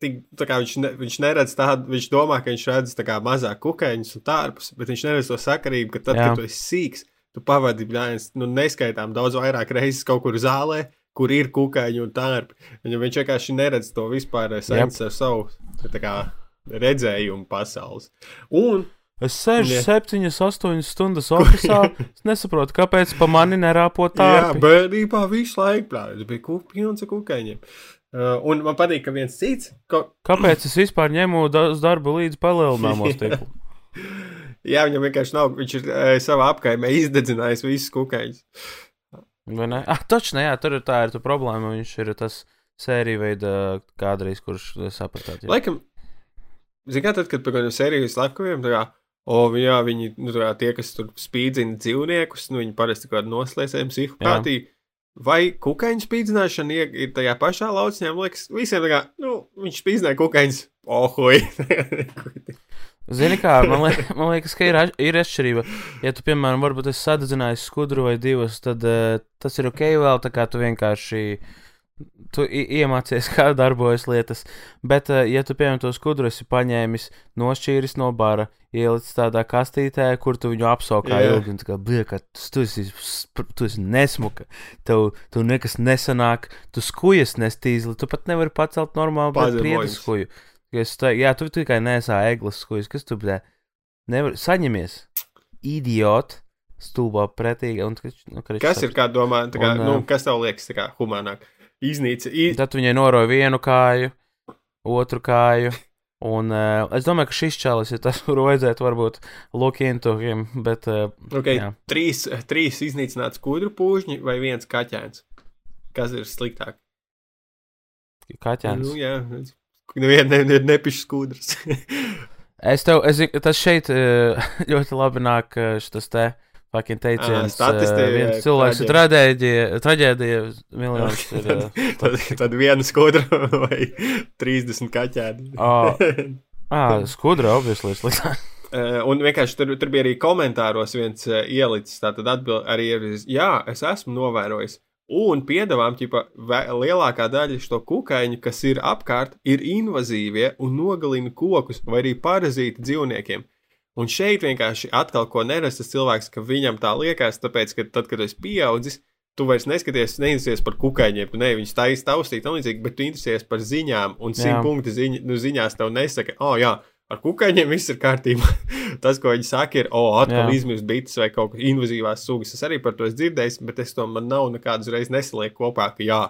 tik, viņš, ne, viņš neredz tādu, viņš domā, ka viņš redz tā kā mazāk kukaiņus un tārpus, bet viņš neredz to sakarību, ka tad, Jā. kad tu esi sīgs, tu pavadi nu, neskaitām daudz vairāk reizes kaut kur zālē, kur ir kukaiņi un tārpi. Ja viņš vienkārši neredz to vispār saistīts ar savu kā, redzējumu pasaules. Un Es sēžu Jā. 7, 8 stundas oficiālā. Es nesaprotu, kāpēc pa mani nerāpo tā. Jā, bērnībā visu laiku plānoju. Bija kuk, pilns ar kukaiņiem. Uh, un man patīk, ka viens cits. Ko, Kāpēc es vispār ņemu darbu līdzi palielināmo stiklu? jā, viņam vienkārši nav. Viņš ir uh, savā apkaimē izdedzinājis visus kukaiņus. Ne? Ah, taču, ne, jā, tur ir tā ir problēma. Viņš ir tas sērija veida kādreiz, kurš sapratāt. jā. Laikam, mērā, tad, kad kādiem sērijas slepkaviem, tā kā, o, jā, viņi, nu, tā kā tie, kas tur spīdzina dzīvniekus, nu, viņi parasti kaut kādu noslēdzējumu psihopātiju. Vai kukaiņu spīdzināšana ir, ir tajā pašā lauciņā? Man liekas, visiem tā kā, nu, viņš spīdzināja kukaiņus. Ohoj! Zini, kā man, liek, man liekas, ka ir, ir atšķirība. Ja tu, piemēram, varbūt esi sadedzinājis skudru vai divas, tad uh, tas ir ok, vēl tā kā tu vienkārši tu iemācies, kā darbojas lietas. Bet, uh, ja tu, piemēram, to skudru esi paņēmis, nošķīris no bara, ielicis tādā kastītē, kur tu viņu apsaukā Jā. ilgi, un tā kā blieka, tu, esi, tu esi nesmuka, tev, tev nekas nesanāk, tu skujas nestīzli, tu pat nevari pacelt normālu priedu skuju. Es tā, jā, tu tikai nesā eglis skujas, kas tu bļā? Nevar, saņemies, idiot, stulbā pretīgi. Un, nu, viņš Kas ir, kā domā, tā kā, Un, nu, kas tev liekas, tā kā humānāk? Iznīca, iz... Tad viņai noroja vienu kāju, otru kāju. Un uh, es domāju, ka šis čalis ir tas, kuru vajadzētu varbūt look into him, bet uh, okay, jā. trīs, trīs iznīcināts kudru pūžņi vai viens kaķēns? Kas ir sliktāk? kaķēns. Nu, jā, neviena ne, ne, nepišķi skudras. Es tev, es, tas šeit eh, ļoti labi nāk, eh, šis te fucking teiciens. statistika, eh, viens cilvēks ir traģēdija, traģēdija, miljons ir. tad, tad viena skudra vai 30 kaķēni. Ā. Ah, skudra, obviously, sliktāk. Un vienkārši tur, tur bija arī komentāros viens ielicis, tātad atbild, arī ir, jā, es esmu novērojis. Un piedāvām, vē- lielākā daļa šo kukaiņu, kas ir apkārt, ir invazīvie un nogalina kokus vai arī parazīti dzīvniekiem. Un šeit vienkārši atkal ko nerast tas cilvēks, ka viņam tā liekas, tāpēc, ka tad, kad esi pieaudzis, tu vairs neskaties, neinteresējies par kukaiņiem, ne viņus taisīs taustīt un līdzīgi, bet tu interesējies par ziņām, un simt punkti ziņ, nu, ziņās tev nesaka, oh, jā, ar kukaiņiem viss ir kārtībā. Tas, ko viņi saka, ir, o, atkal izmirst bites vai kaut kādas invazīvās sugas. Es arī par to esmu dzirdējis, bet es to man nav nekādas reizes nesalieku kopā, ka jā,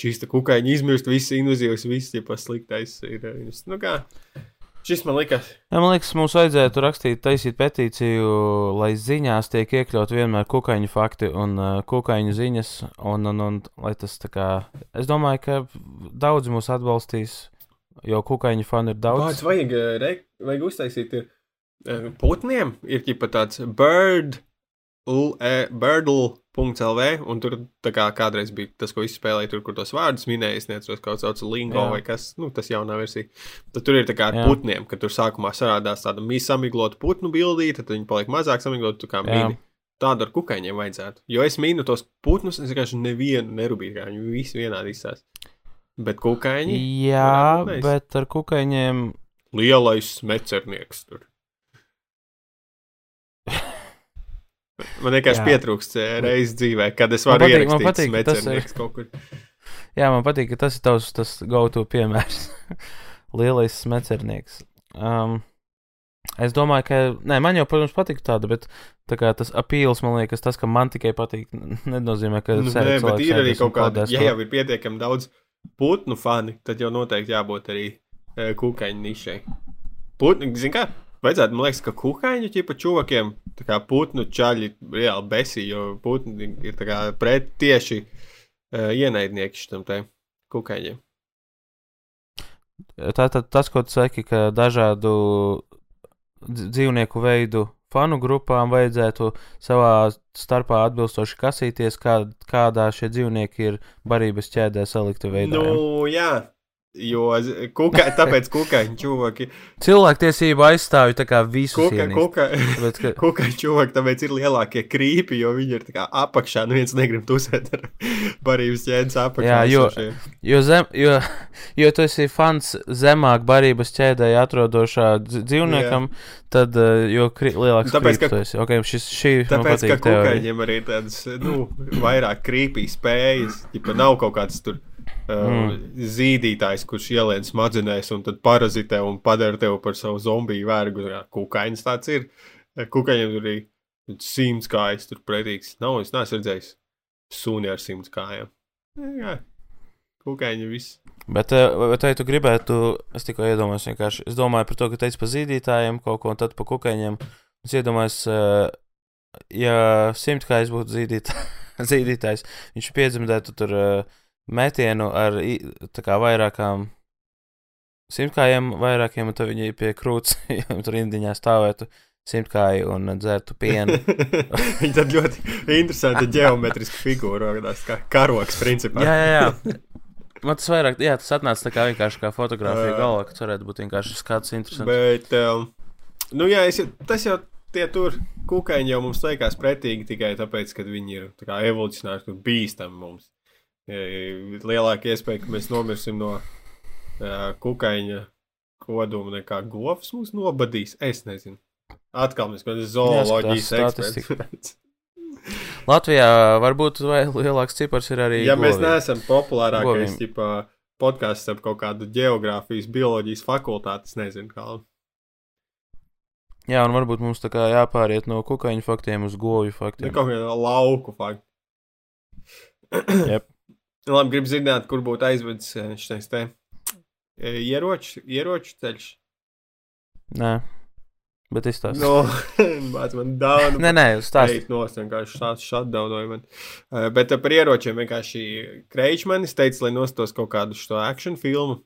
šīs kukaiņi izmirst, viss invazīvs, viss ir pasliktais. Ir, ir, nu kā, šis man likās. Jā, man liekas, mums vajadzētu rakstīt, taisīt petīciju, lai ziņās tiek iekļaut vienmēr kukaiņu fakti un uh, kukaiņu ziņas. Un, un, un, lai tas tā kā. Es domāju, ka daudzi mūs atbalstīs, jo kukaiņu fani ir daudz. Vārds vajag, eh, re, vajag uztaisīt ir, eh, putniem, ir ķipa tāds bird, e, birdle.lv, un tur kā kādreiz bija tas, ko izspēlēja, tur, kur tos vārdus minēja, es neatceros, kaut sauc lingo Jā. vai kas, nu, tas jaunā versija. Tad tur ir tā kā ar Jā. putniem, ka tur sākumā sarādās tāda mīs samiglota putnu bildīte, tad viņi paliek mazāk samiglota, tu kā Jā. mini. Tādu ar kukaiņiem vajadzētu. Jo es mīnu tos putnus, es vienkārši nevienu nerūpīju, kā viņi visi vienādi izsās. Bet kukaiņi. Jā, bet ar kukaiņiem lielais mecernieks. Tur. Man vienkārši pietrūkst eh, reizes dzīvē, kad es varu patīk- ierakstīt patīk, tas ir- kaut kur. Jā, man patīk, ka tas ir tavs tas go-to piemērs. Lielais smecernieks. Um, es domāju, ka. Nē, man jau, protams, patīk tāda, bet tā kā tas apīls, man liekas, tas, ka man tikai patīk, nenozīmē, ka Nu, sēž nē, bet ir arī kaut kāda, ja jau ir pietiekami daudz putnu fani, tad jau noteikti jābūt arī e, kukaiņu nišai. Putni, zin kā, vajadzētu, man liekas, ka kukaiņu ķipa čuvakiem, tā kā putnu čaļi reāli besi, jo putni ir tā kā pret tieši uh, ienaidnieki šitam te kukaiņiem. Tātad tas, ko tu saki, ka dažādu dz- dzīvnieku veidu fanu grupām vajadzētu savā starpā atbilstoši kasīties, kā, kādā šie dzīvnieki ir barības ķēdē salikti veidā. Nu, jā, jo kuka, tāpēc kukaiņu čuvaki, Cilvēktiesība aizstāvja tā kā visus kuka, ienīst. kuka, Tāpēc, ka, kukaiņu čuvaki, tāpēc ir lielākie krīpi, jo viņi ir tā kā apakšā, nu viens negrib tusēt ar barības ķēdes apakšā. Jā, jo- esošie. jo, zem, jo, jo tu esi fans zemāk barības ķēdē atrodošā dz- dzīvniekam, tad uh, jo kri, lielāks Tāpēc, krīps ka- tu esi. Okay, šis, šī Tāpēc, ka patīk teorija. kukaiņiem arī tādas, nu, vairāk krīpīs spējas. Ja nav kaut kāds tur Mm. zīdītājs, kurš ielien smadzenēs un tad parazitē un padara tevi par savu zombiju vergu. Jā, Kukaiņas tāds ir. Kukaiņiem tur ir simts kājas tur pretīgs. Nav, es neesmu redzējis suni ar simts kājām. Jā, kukaiņi viss. Bet, eh, bet vai tu gribētu, es tikko iedomājos, vienkārši, es domāju par to, ka teici par zīdītājiem kaut ko, un tad par kukaiņiem. Es iedomājos, eh, ja simtkājs būtu zīdīt, zīdītājs, viņš piedzemdētu tur eh, metienu ar kā vairākām simtkājiem, vairākiem, un tad viņi pie krūts, tur indiņā stāvētu simtkāji un dzertu pienu. Viņa tad ļoti interesanta geometriska figūra, tās kā karoks principā. jā, jā, jā. Man tas vairāk, jā, tas atnāca tā kā vienkārši kā fotografija galvā, ka tas varētu būt vienkārši skats interesants. Bet, um, nu, jā, es, tas jau tie tur kukaiņi jau mums liekas pretīgi tikai tāpēc, ka viņi ir kā evolucionāri tur bīstami mums. Ja, lielāka iespēja, ka mēs nomirsim no uh, kukaiņa koduma nekā govs mūs nobadīs. Es nezinu. Atkal mēs kādā zooloģijas eksperts. Latvijā varbūt lielāks cipars ir arī. Ja mēs goviem. neesam populārākais ķipā, podkāsts ap kaut kādu geogrāfijas, bioloģijas fakultāti, nezinu, kā. Jā, un varbūt mums tā kā jāpāriet no kukaiņu faktiem uz govju Nu, faktiem. kaut kādā lauku faktu. Jep. Labi, gribu zināt, kur būtu aizvedis eh, šis te eh, ieroču, ieroču ceļš. Nē, bet izstāst. No, māc man daudz. Nē, nē, stāst. Teikt, nos, vienkārši tāds šatdaunoja man. Uh, bet par ieročiem vienkārši Kreičmanis teica, lai nostos kaut kādu šo action filmu.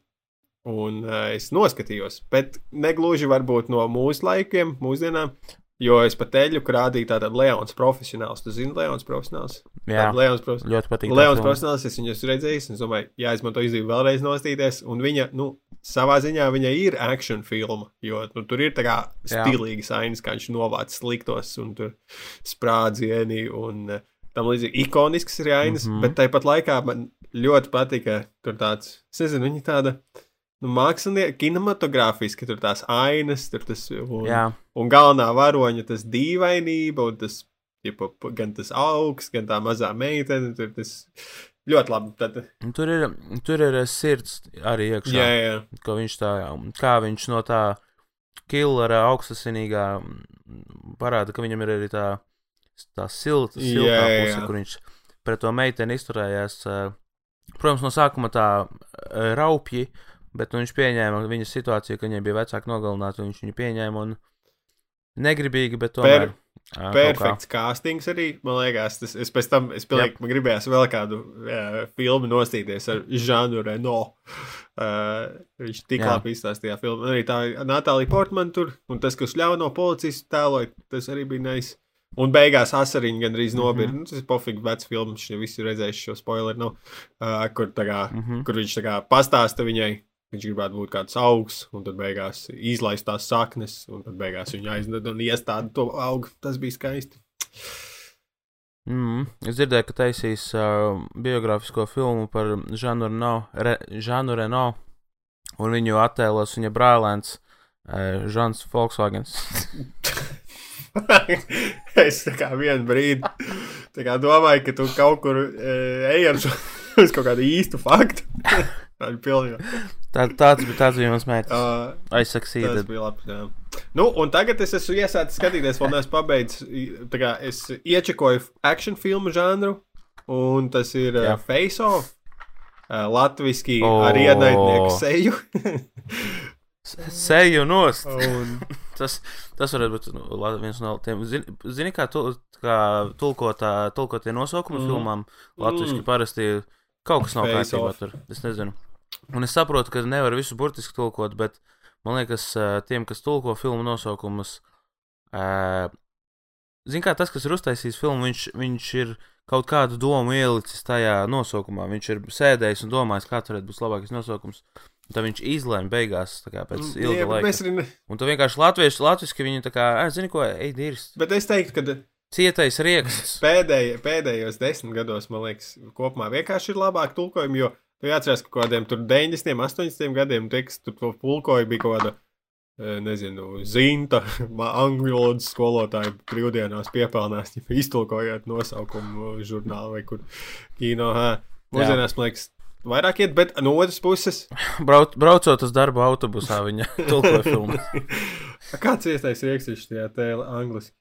Un uh, es noskatījos, bet negluži varbūt no mūsu laikiem, mūsdienām, jo es pat teļu krādīju tādu Leons profesionāls. Tu zini, Leons profesionāls? Jā, Leons profesionāls. ļoti patīk. Leons profesionāls, es viņu esmu redzējis, un es domāju, jāizmanto izdevību vēlreiz nostīties. Un viņa, nu, savā ziņā viņa ir action filma, jo nu, tur ir tā kā Jā. stilīgas ainas, kā viņš novāc sliktos un tur sprādzieni un eh, tam līdzīgi ikonisks ir ainas, mm. -hmm. bet tāpat laikā man ļoti patika tur tāds, es nezinu, viņa tāda. Nu, Mākslinieki, kinematogrāfiski tur tās ainas, tur tas un, Jā, Un galvenā varoņa tas dīvainība, un tas, ģipa, gan tas augsts, gan tā mazā meitene. Tur tas ļoti labi. Tad, tur ir, tur ir eh, sirds arī iekšā. jā, jā. Ko viņš tā, kā viņš no tā killera augstasinīgā mm, parāda, ka viņam ir arī tā, tā silta, siltā Jā, puse, jā. kur viņš pret to meiteni izturējās. eh, Protams, no sākuma tā eh, raupji, bet nu, viņš pieņēma viņas situāciju, ka viņai bija vecāki nogalināti, un viņš viņu pieņēma un negribīgi, bet tomēr. ā, kaut kā. Perfekts castings arī, man liekas. Tas, es pēc tam, es pilnīgi, man gribējās vēl kādu uh, filmu nostīties ar Žanu Reno. Uh, viņš tik Jā. labi izstāstīja filmu. Arī tā Natālija Portman tur, un tas, kas ļauj no policijas tēloja, tas arī bija nice. Un beigās asariņš gandrīz. Mhm. Mm -hmm. nu, tas ir pofīgi vecs filmas, viņš visi ir redzējuši šo spoileru. No, uh, kur, kā, mm. -hmm. kur viņš kā pastāsta viņai, viņš gribētu būt kāds augs, un tad beigās izlaist tās saknes, un tad beigās viņa aizned un iestāda to augu. Tas bija skaisti. Mm, es dzirdēju, ka taisīs uh, biogrāfisko filmu par Žanu Reno, Reno un viņu attēlos viņa brālēns Uh, Žants Volkswagens. es kā vienu brīdi kā domāju, ka tu kaut kur e, ej ar uz kaut kādu īstu faktu. Tā ir pilnīgi. Tā, tāds, tāds bija mans mērķis. Uh, Aizsaksīt. tas bija labi. Jā. Nu, un tagad es esmu iesācis skatīties, vēl neesmu pabeidzis. Tā kā es iečakoju action filmu žanru, un tas ir uh. Face Off. Uh, Latvijasiski O. ar ienaidnieku seju. Seju nost. un, Tas, tas varētu būt nu, viens no tiem. Zini, zini kā, tu, kā tulkotā, tulkotie nosaukumi Mm. filmām latviešu Mm. parasti kaut kas nav kārtībā tur. Es nezinu. Un es saprotu, ka nevar visu burtiski tulkot, bet man liekas, ā, tiem, kas tulko filmu nosaukumus, ā, zini kā tas, kas ir uztaisījis filmu, viņš, viņš ir kaut kādu domu ielicis tajā nosaukumā. Viņš ir sēdējis un domājis, kā tur būs labākais nosaukums. Un tad viņš izlēma beigās, kā pēc ilga Jā, laika. arī ne- Un tu vienkārši latviešu, latviešu viņi tā kā, "Ā, zini, ko, ej, dirst. Bet es teiktu, ka Cietais rieksts. pēdēj, pēdējos desmit gados, man liekas, kopumā vienkārši ir labāk tulkojumi, jo tu jāatcerās, ka kaut kādiem tur 90, 80 gadiem teksts tur to tulkoja bija kaut kāda, eh, nezinu, zinta, angļu valodas skolotāja brīvdienās piepelnās, ja iztulkojot nosaukumu žurnālu vai kur kino. hā. Mūsdienās, man liekas, vairāk iet, bet no otras puses, Brauc, braucot uz darbu autobusā, viņa tulkoja filmu. kāds iestājas riekstīšs tajā tēlā angliski?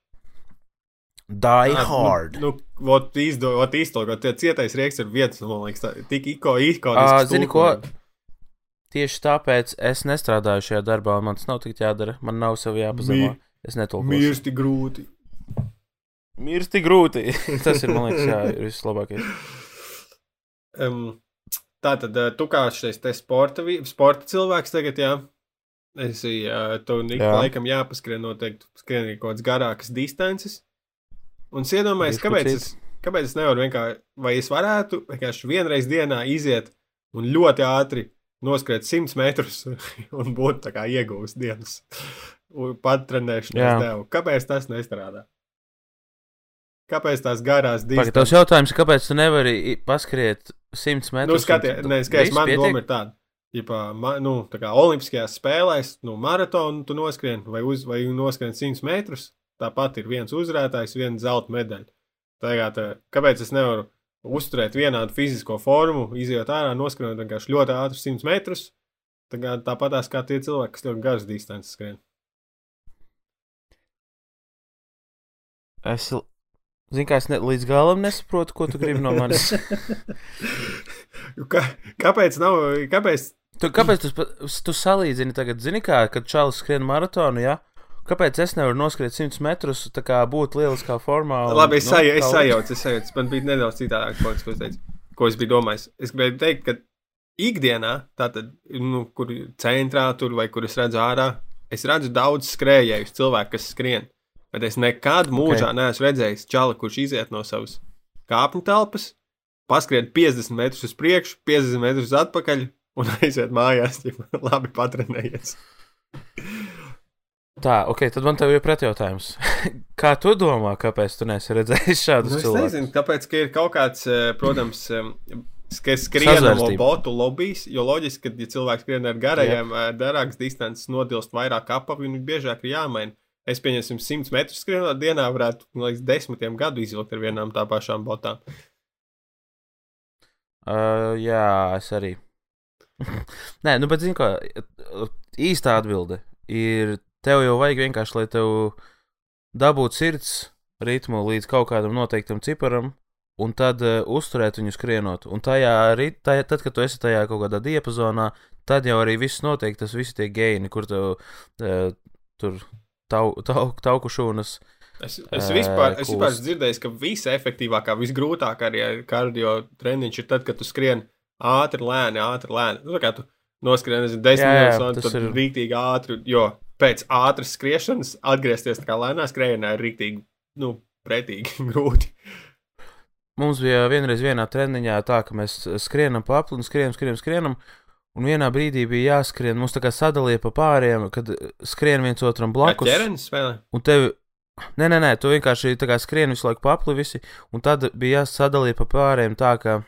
Die Ah, Hard. Nu, nu ot izdo, ot iztulkot, tie cietais rieks ir vietas, man liekas, tā, tik iko, ikoniski. Ā, zini ko? Tieši tāpēc es nestrādāju šajā darbā, un man tas nav tik jādara. Man nav sev jāpazemā. Mi- Es netulkoju. Mirsti grūti. Mirsti grūti. tas ir, man liekas, jā, ir vislabākais. Um, tā tad tu kā šis te sporta, sporta cilvēks tagad, jā. Es uh, tu Jā. laikam jāpaskrien noteikti skrien kaut kādas garākas distances. Un es iedomājos, kāpēc es, kāpēc es nevaru vienkārši, vai es varētu vienkārši vienreiz dienā iziet un ļoti ātri noskriet 100 metrus un būt tā kā iegūst dienas un pat trenēšanās Jā. devu. Kāpēc tas nestrādā? Kāpēc tās garās distances? tavs jautājums, kāpēc tu nevari paskriet 100 metrus? Nu, un skaties, nē, skaties, man pietiek? doma ir tāda. Ma, nu, tā kā Olimpiskajās spēlēs, nu, maratonu tu noskrien vai, uz, vai noskrien 100 metrus, tāpat ir viens uzvarētājs, viena zelta medaļa. Tagad, kāpēc es nevaru uzturēt vienādu fizisko formu, iziet ārā, noskrienot vienkārši ļoti ātri 100 metrus? Tagad tāpatās kā tie cilvēki, kas ļoti garas distances skrien. Es, zinu, kā es ne, līdz galam nesaprotu, ko tu gribi no manis. Kā, kāpēc nav, kāpēc Tu, kāpēc tu, tu salīdzini tagad, zini, kā, kad Čālijs skrien maratonu, ja? Kāpēc es nevaru noskriet 100 metrus, tā kā būt lieliskā formā? un, Labi, es, nu, sajau, es sajaucu, es sajaucu. Man bija nedaudz citādāk points, ko es teicu, ko es biju domājis. Es gribēju teikt, ka ikdienā, tātad, nu, kur centrā tur vai kur es redzu ārā, es redzu daudz skrējējus, cilvēku, kas skrien. Bet es nekad mūžā okay. neesmu redzējis čali, kurš iziet no savas kāpņu telpas, paskrien 50 metrus uz priekšu, 50 metrus atpakaļ un aiziet mājās, ja labi patrenējies. Tā, ok, tad man te ir pretjautājums. Kā tu domā, kāpēc tu neesi redzējis šādus Nu, es cilvēkus? nezinu, kāpēc ka ir kaut kāds, eh, protams, skrienamo Sazvērstība. botu lobbyis, jo loģiski, ka, ja cilvēks skrien ar garajiem, eh, garākas distances, nodilst vairāk apavi, viņu biežāk ir jāmaina. Es pieņemsim 100 metrus skrienot dienā, varētu man liekas, desmitiem gadu izvilkt ar vienām tā pašām botām. Uh, jā, es arī. Nē, nu, bet zini, ko īsta atbilde ir, tev jau vajag vienkārši, lai tev dabūtu sirds ritmu līdz kaut kādam noteiktam ciparam, un tad uh, uzturēt viņu skrienot. Un tajā, rit- tajā, tad, kad tu esi tajā kaut kādā diapazonā, tad jau arī viss notiek, tas visi tie geini, kur tev uh, tur tau, tau, tauku šūnas. Es, es vispār, esmu dzirdējis, ka visefektīvākā, visgrūtākā arī kardio treniņš ir tad, kad tu skrien ātri, lēni, ātri, lēni. Nu, tā kā tu noskrien, nezinu, desmit minūtes, un tas ir rīktīgi ātri, jo pēc ātras skriešanas atgriezties tā kā lēnā skrējienā ir rīktīgi, nu, pretīgi grūti. Mums bija vienreiz vienā treniņā tā, ka mēs skrienam pa apli un skrienam, skrienam, skrienam. Un vienā brīdī bija jāskrien, mums tā kā sadalīja pa pāriem, kad skrien viens otram blakus. ķermenis spēlē? Un tev, nē, nē, nē, tu vienkārši tā kā skrien visu laiku pa apli visi, un tad bija jāsadalīja pa pāriem tā, ka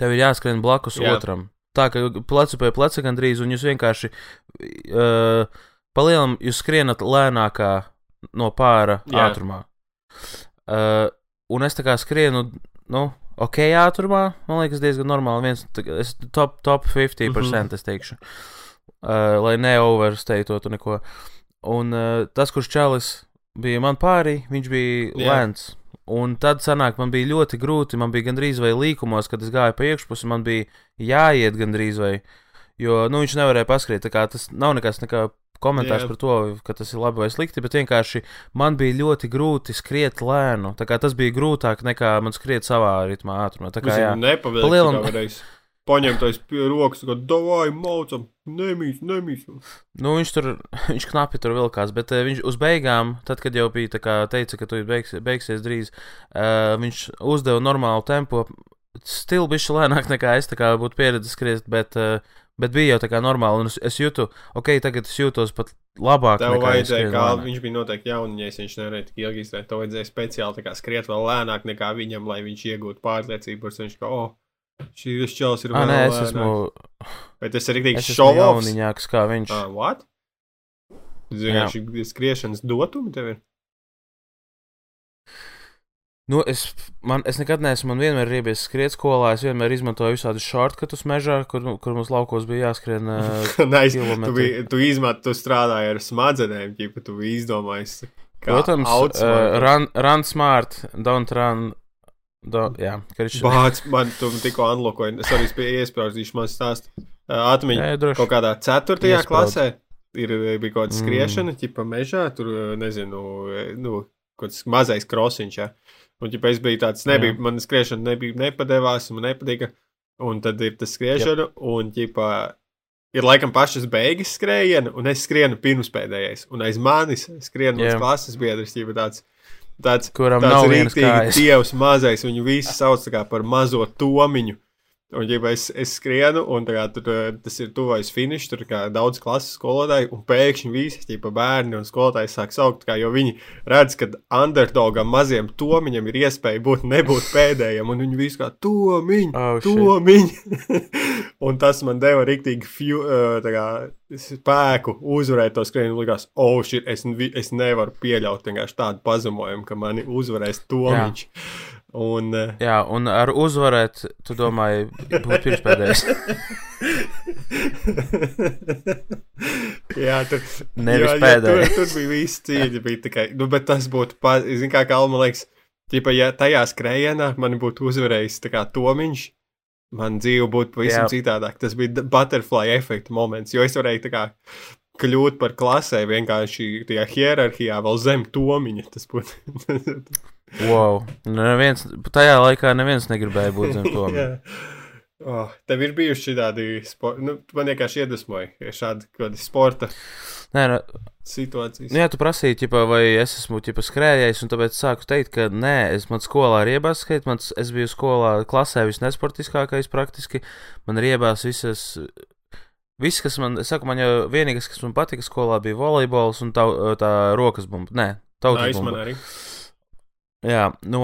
tev ir jāskrien blakus. Jā. otram. Tā kā plecu pie pleca gandrīz, un jūs vienkārši uh, palielam jūs skrienat lēnākā no pāra Jā. ātrumā. Uh, un es tā kā skrienu, nu, ok, ātrumā, man liekas, diezgan normāli. Viens, es top, top 50% mm. -hmm. es teikšu, uh, lai neoversteitotu neko. Un uh, tas, kurš čalis bija man pārī, viņš bija Jā. lēns. Un tad sanāk, man bija ļoti grūti, man bija gandrīz vai līkumos, kad es gāju pa iekšpusi, man bija jāiet gandrīz vai, jo, nu, viņš nevarēja paskriet, tas nav nekas, nekā komentārs Jā. par to, ka tas ir labi vai slikti, bet vienkārši man bija ļoti grūti skriet lēnu, tas bija grūtāk nekā man skriet savā ritmā ātrumā, tā kā jā. Nepavēlēt, Palielam- kā varēs. Paņemt tais pie rokas, ka davai maucam, nemīs, nemīs. Nu, viņš tur, viņš knapi tur vilkās, bet uh, viņš uz beigām, tad, kad jau bija tā kā teica, ka tu beigs, beigsies drīz, uh, viņš uzdeva normālu tempu, stili bišķi lēnāk nekā es tā kā būtu pieredzējis skriet, bet, uh, bet bija jau tā kā normāli, un es, es jūtu, ok, tagad es jūtos pat labāk. Tev vajadzēja, kā lēnāk. viņš bija noteikti jauniņais, viņš nevarēja tik ilgi izturēt. Tev vajadzēja speciāli kā skriet vēl lēnāk nekā viņam, lai viņš iegūtu pārliecību, sevi, ka, oh, šīs čels ir vēl nē, es esmu, Vai tas ir rīktīgi šovs? jauniņāks kā viņš. Ah, what? Zini, šī skriešanas dotumi tev ir? Nu, es, man, es nekad neesmu, man vienmēr ir iebies skriet skolā, es vienmēr izmantoju visādus shortcutus mežā, kur, kur mums laukos bija jāskrien. Uh, Nē, tu, biji- tu izmet, tu strādāji ar smadzenēm, ķipa, tu kā Protams, uh, run, run smart, don't run. Do, jā, ka viņš Bāc, man tu tikko anlokoji, es arī spēju iesprāstīšu man stāstu. Uh, Atmiņu, droši. kaut kādā ceturtajā Iesprād. klasē ir, bija kaut kāda Mm. skriešana, ķipa mežā, tur, eh, nezinu, eh, nu, kaut kāds mazais krosiņš, jā. Un, ķipa, es biju tāds, nebija, man skriešana nebija, nepadevās, man nepatika. Un tad ir tas skriešana, un, ķipa, ir laikam pašas beigas skrējiena, un es skrienu pirmspēdējais. Un aiz manis skrien mans klases biedrs, ķipa tāds. Tāds, kuram tāds nav rīktīgi dievs mazais, viņu visi sauc kā par mazo tomiņu. Un, ja es, es skrienu, un kā, tur, tas ir tuvais finišs, tur kā daudz klases skolotāju, un pēkšņi visi tie bērni un skolotāji sāk saukt, kā, jo viņi redz, ka underdogam maziem tomiņam ir iespēja būt nebūt pēdējiem, un viņi visi kā tomiņi, Oh, shit. tomiņi. un tas man deva rīktīgi fju- kā, spēku uzvarēt to skrienu. Likās, oh, shit, es, es nevaru pieļaut tādu pazemojumu, ka mani uzvarēs tomiņš. Un, eh, Jā, un ar uzvarēt, tu domāji, būt pirmspēdējais. Jā, tur, Nevis jā, jā, pēdējais. tur, tur bija viss cīņa. Bija tikai, nu, bet tas būtu, pa, zin, kā Kalma liekas, ķipa, ja tajā skrējienā man būtu uzvarējis tā kā tomiņš, man dzīve būtu pavisam Jā. citādāk. Tas bija butterfly efekta moments, jo es varēju tā kā kļūt par klasē vienkārši tajā hierarhijā vēl zem tomiņa. Tas būtu. Wow. Neviens, tajā laikā neviens negribēja būt zem to. Oh, tev ir bijuši tādi, spo... nu, man vienkārši iedvesmoja šādi kādi sporta Nē, nu, situācijas. nu, jā, tu prasīji, ķipa, vai es esmu ķipa, skrējējis, un tāpēc sāku teikt, ka nē, es man skolā riebās skriet, man, es biju skolā klasē visnesportiskākais praktiski, man riebās visas. Viss, kas man, saku, man jau vienīgais, kas man patika skolā, bija volejbols un tā, tā rokas bumba. Nē, tautas bumba. Jā, nu,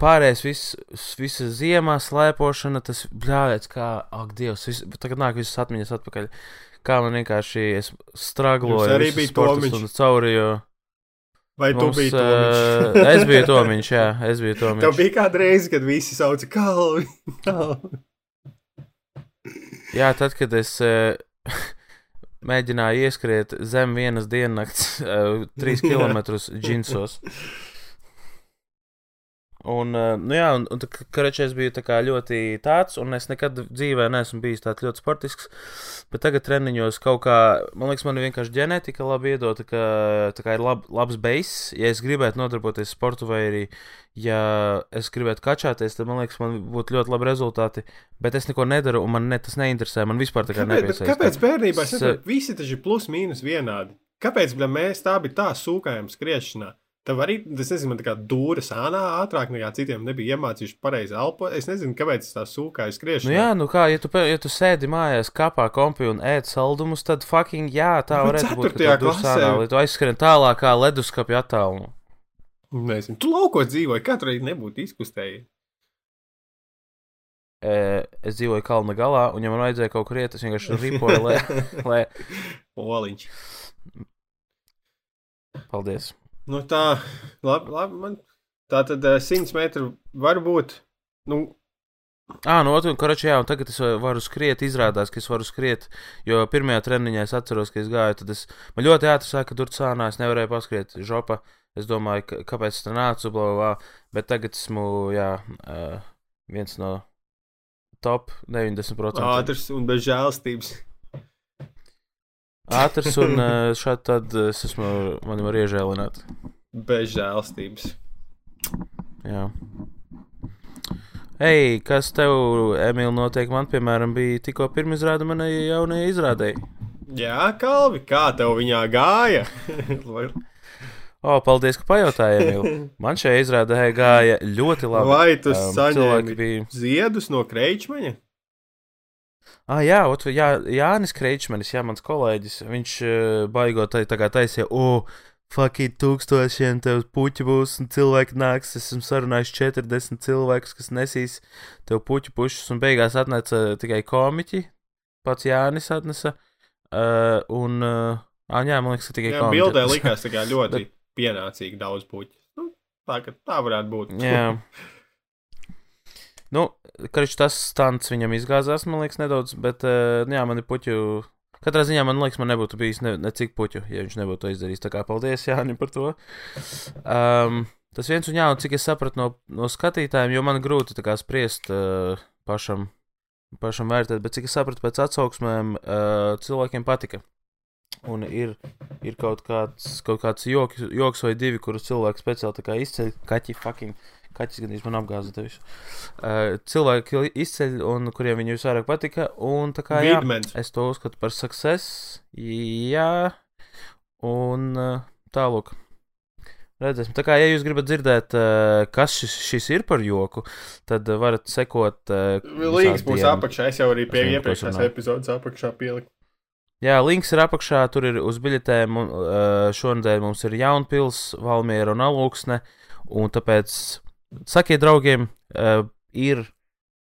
pārējais, viss, visa ziemā slēpošana, tas bļāvies, kā, ak, Dievs, vis, tagad nāk visas atmiņas atpakaļ. Kā man vienkārši es stragloju, arī bija Tomiņš? stundas cauri, jo Vai tu mums, biji to? ā, es biju Tomiņš, jā, es biju Tev Tomiņš. bija kāda reize, kad visi sauca kalvi. kalvi. Jā, tad, kad es mēģināju ieskriet zem vienas diennakts, trīs Jā. kilometrus džinsos. Un, uh, nu jā, un, un karčēs bija tā ļoti tāds, un es nekad dzīvē neesmu bijis tāds ļoti sportisks. Bet tagad treniņos kaut kā, man liekas, man vienkārši ģenētika labi iedota, ka tā kā ir lab, labs beigas. Ja es gribētu nodarboties sportu, vai arī, ja es gribētu kačāties, tad man liekas, man būtu ļoti labi rezultāti. Bet es neko nedaru, un man ne, tas neinteresē. Man vispār tā kā nepiesaista. kāpēc bērnībā es visi taču ir plus mīnus vienādi? Kāpēc mēs tā bija tā sūkājām skriešanā? Tev arī, es nezinu, man tā kā dūra sānā ātrāk nekā citiem nebija iemācījuši pareizi elpot. Es nezinu, kāpēc tā sūkāju skriešanā. Nu jā, nu kā, ja tu, ja tu sēdi mājās, kapā kompī un ēd saldumus, tad fucking jā, tā Bet varētu būt. ka ceturtajā tu dur klasē- sānā, Lai tu aizskrien tālākā leduskapja attālumu. Nezinu, tu laukos dzīvoji, katru reizi nebūtu izkustēji. Es dzīvoju kalna galā, un ja man vajadzēja kaut kur iet, es vienkārši ripoju, lai, lai Oliņš. Paldies. Nu tā, labi, labi man tā tad uh, 100 metru var būt, nu, Ah, no otras puses, jā, un tagad es varu skriet. Izrādās, ka es varu skriet. Jo pirmajā treniņā es atceros, ka es gāju. Tad es, man ļoti ātri sāka, ka tur cēlā es nevarēju paskriet žopa. Es domāju, ka, kāpēc tas nāca, bla, bla, bla. Bet tagad esmu, jā, uh, viens no top 90%. ātrs un bez žēlstības. Ātrs un šādi tad es esmu, man var iežēlināt. Bez žēlstības. Jā. Hei, kas tev, Emīl, notiek? Man, piemēram, bija tikko pirmā izrāde manai jaunajai izrādēji. Jā, Kalvi, kā tev viņā gāja? o, paldies, ka pajautāji, Emīl. Man šajā izrādē gāja ļoti labi. Vai tu Um, saņēmi bija- ziedus no kreičmaņa? Ah, jā, ot, jā, Jānis Kreičmanis, jā, mans kolēģis, viņš uh, baigot tā, tā kā taisīja, o, fucking tūkstošiem tev puķi būs un cilvēki nāks. Es esmu sarunājis 40 cilvēkus, kas nesīs tev puķu pušus, un beigās atnesa tikai komiķi. Pats Jānis atnesa. Uh, un, uh, ah, jā, man liekas, ka tikai Jā, komiķi bildē likās tā kā ļoti pienācīgi daudz puķu. Nu, tā, tā varētu būt. Jā. Nu, karš tas stunts viņam izgāzās, man liekas, nedaudz, bet, uh, jā, man ir puķu. Katrā ziņā man liekas, man nebūtu bijis ne, necik puķu, ja viņš nebūtu to izdarījis. Tā kā paldies Jānim par to. Um, tas viens un jā, un cik es sapratu no, no skatītājiem, jo man grūti tā kā spriest uh, pašam, pašam vērtēt, bet cik es sapratu pēc atsauksmēm, uh, cilvēkiem patika. Un ir, ir kaut kāds, kaut kāds joks, joks vai divi, kurus cilvēki speciāli izceļ, kaķi, fucking, kaķis gan man apgāza tevis. Uh, cilvēki izceļ, un kuriem viņi visvairāk patika, un tā kā jā, Vidmens. es to uzskatu par success, jā, un uh, tālāk. Redzēsim. Tā kā, ja jūs gribat dzirdēt, uh, kas šis, šis ir par joku, tad varat sekot. Līnks būs apakšā. Es jau arī pie iepriekšējās epizodes apakšā pieliku. Jā, links ir apakšā, tur ir uz biļetēm. un, šonadēļ mums ir Jaunpils, Valmiera un Alūksne. Un tāpēc sakiet draugiem, uh, ir.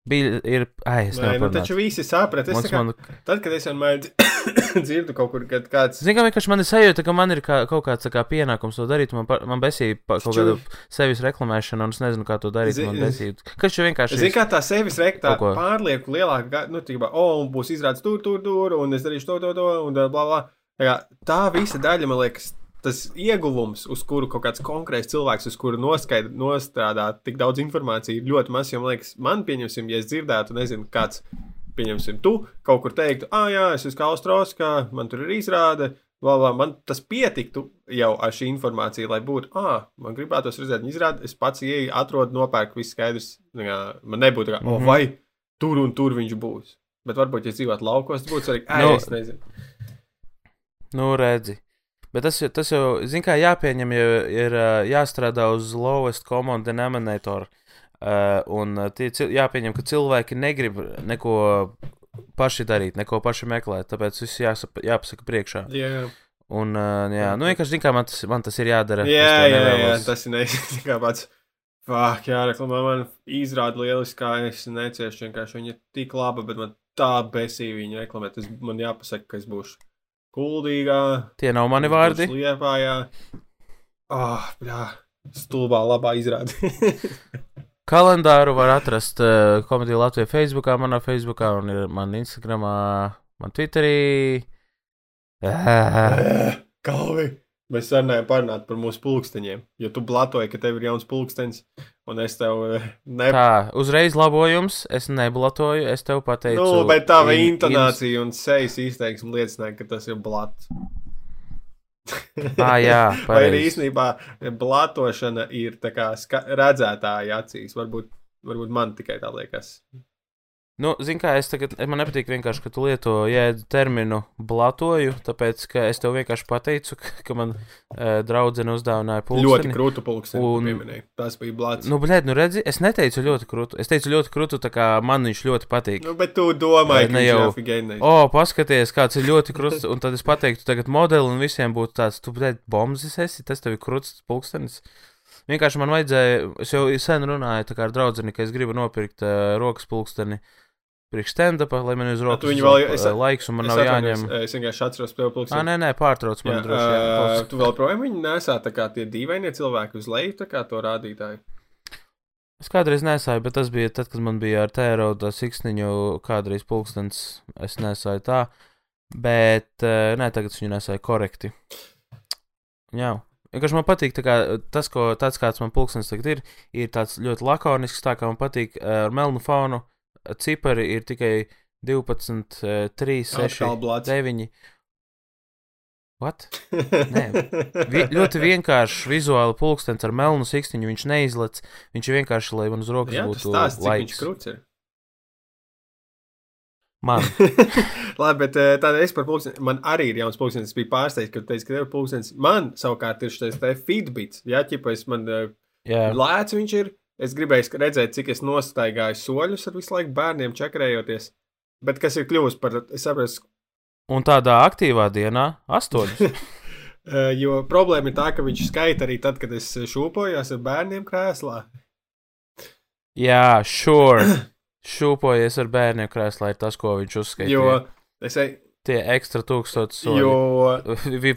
Bija, ir, ai, es nevaru nu taču visi saprat. Es kā, man, tad, kad es vienmēr dzirdu kaut kur, kad kāds. Zini, kā vienkārši man ir sajūta, ka man ir kā, kaut kāds kā, pienākums to darīt. Man, man besīja kaut Taču- kāda sevis reklamēšana, un es nezinu, kā to darīt. Zi- Man besīja. Kas šeit vienkārši Zini, kā tā sevis ko. pārlieku lielāka, nu, tā kā, o, un būs izrādes tur, tur, tur, un es darīšu to, to, to, un bla, bla. Tā, kā, tā visa daļa, man liekas, tas ieguvums, uz kuru kaut kāds konkrēts cilvēks, uz kuru noskaidr, nostrādāt tik daudz informācijas, ir ļoti maz. Jo, man liekas, man pieņemsim, ja es dzirdētu, nezinu, kāds, pieņemsim, tu kaut kur teiktu, ah, jā, es esmu Kaustrauskā, man tur ir izrāde. Bla, man tas pietiktu jau ar šī informācija, lai būtu, ah, man gribētos redzēt, viņa izrādi, es pats ieeju, atrodu, nopērku, viss skaidrs. Nu man nebūtu tā, kā, oh, Mhm. vai tur un tur viņš būs. Bet varbūt, ja es dzīvotu laukos, tas būtu svarīgi. Ai, Nu, es nezinu. Nu, redzi. Bet tas, tas jau, zin kā, jāpieņem, ja ir jāstrādā uz lowest common denominator. Uh, un tie, jāpieņem, ka cilvēki negrib neko paši darīt, neko paši meklēt. Tāpēc viss jāsap, jāpasaka priekšā. Jā, Un, uh, jā, nu, vienkārši, zin kā, man tas, man tas ir jādara. jā, jā, jā, tas ir neizsaka kā pats. Fāk, jā, reklamā man izrāda lieliskā, es neciešu vienkārši viņa ir tik laba, bet man tā besīja viņa reklamē. Tas man jāpasaka, ka es būšu kuldīgā. Tie nav mani vārdi. Liepā, jā. Ah, jā, stulbā labā izrāda. Kalendāru var atrast uh, komēdijā Latvijā, Facebookā, manā Facebookā, un ir man Instagramā, man Twitterī. Uh, Kalvi! Mēs sarunājām parunāt par mūsu pulksteņiem, jo tu blatoji, ka tev ir jauns pulkstenis, un es tev eh, ne... tā, uzreiz labojums. Es neblatoju, es tev pateicu. Nu, bet tava in- intonācija un sejas izteiksme liecināja, ka tas ir blats. Ah, jā, Vai arī īstenībā blatošana ir kā redzētāja acīs? Varbūt, varbūt man tikai tā liekas. Nu, zini, kā es tagad, man nepatīk vienkārši, ka tu lieto jēdzu terminu blatoju, tāpēc, ka es tev vienkārši pateicu, ka, ka man uh, draudzene uzdāvināja pulksteni. Ļoti krūtu pulksteni, un... Pieminēja. Tas bija blats. Nu, blēd, nu redzi, es neteicu ļoti krūtu. Es teicu ļoti krūtu, tā kā man viņš ļoti patīk. Nu, bet tu domāji, Ne ka viņš jau-. O, paskaties, kāds ir ļoti krūts, un tad es pateiktu, tagad modeli, un visiem būtu tāds, tu, blēd, bombzis esi, tas tev ir krūts pulkstenis. Vienkārši man vajadzēja, es jau sen runāju ar draugu, ka es gribu nopirkt uh, rokas pulksteni. Priekš stand-upa, lai man uz tu rokas viņu vēl- es- uh, laiks un man Es nav jāņem. Es vienkārši atceros tev Ā, pulksteni. nē, nē, pārtrauc man Jā, droši vien. ā, Klausies. Tu vēl projām viņu nesā tā kā tie dīvainie cilvēki uz leju, tā kā to rādītāju. Es kādreiz nesāju, bet tas bija tad, kad man bija ar tērauda siksniņu kādreiz pulkstens. Es nesāju tā, bet uh, nē, tagad es viņu nesāju korekti. Jā. Vienkārši man patīk kā, tas, ko, tāds kāds man pulkstenis tagad ir, ir tāds ļoti lakonisks, tā kā man patīk uh, ar melnu fonu. Cipari ir tikai 12, uh, 3, 6, Atkal blāts. 9. What? Vi, ļoti vienkāršs vizuāli pulkstenis ar melnu siksniņu. Viņš neizlec. Viņš vienkārši, lai man uz rokas Jā, būtu viņš laiks. Man. Labi, bet eh, tādā es par pulksteni. Man arī ir jauns pulkstenis. Es biju pārsteigts, ka teicu, ka tev ir pulkstenis. Man savukārt ir šis te feedbits. Jā, ķipa, es man eh, Jā, lēts viņš ir. Es gribēju redzēt, cik es nostaigāju soļus ar visu laiku bērniem čakarējoties. Bet kas ir kļuvis par, es saprotu, un tādā aktīvā dienā - astoņas. Eh, jo problēma ir tā, ka viņš skaita arī tad, kad es šūpojos ar bērniem krēslā. Jā, sure. Šūpojies ar bērniem krēslā ir tas, ko viņš uzskaitīja. Jo es Tie ekstra tūkstoši soļi. jo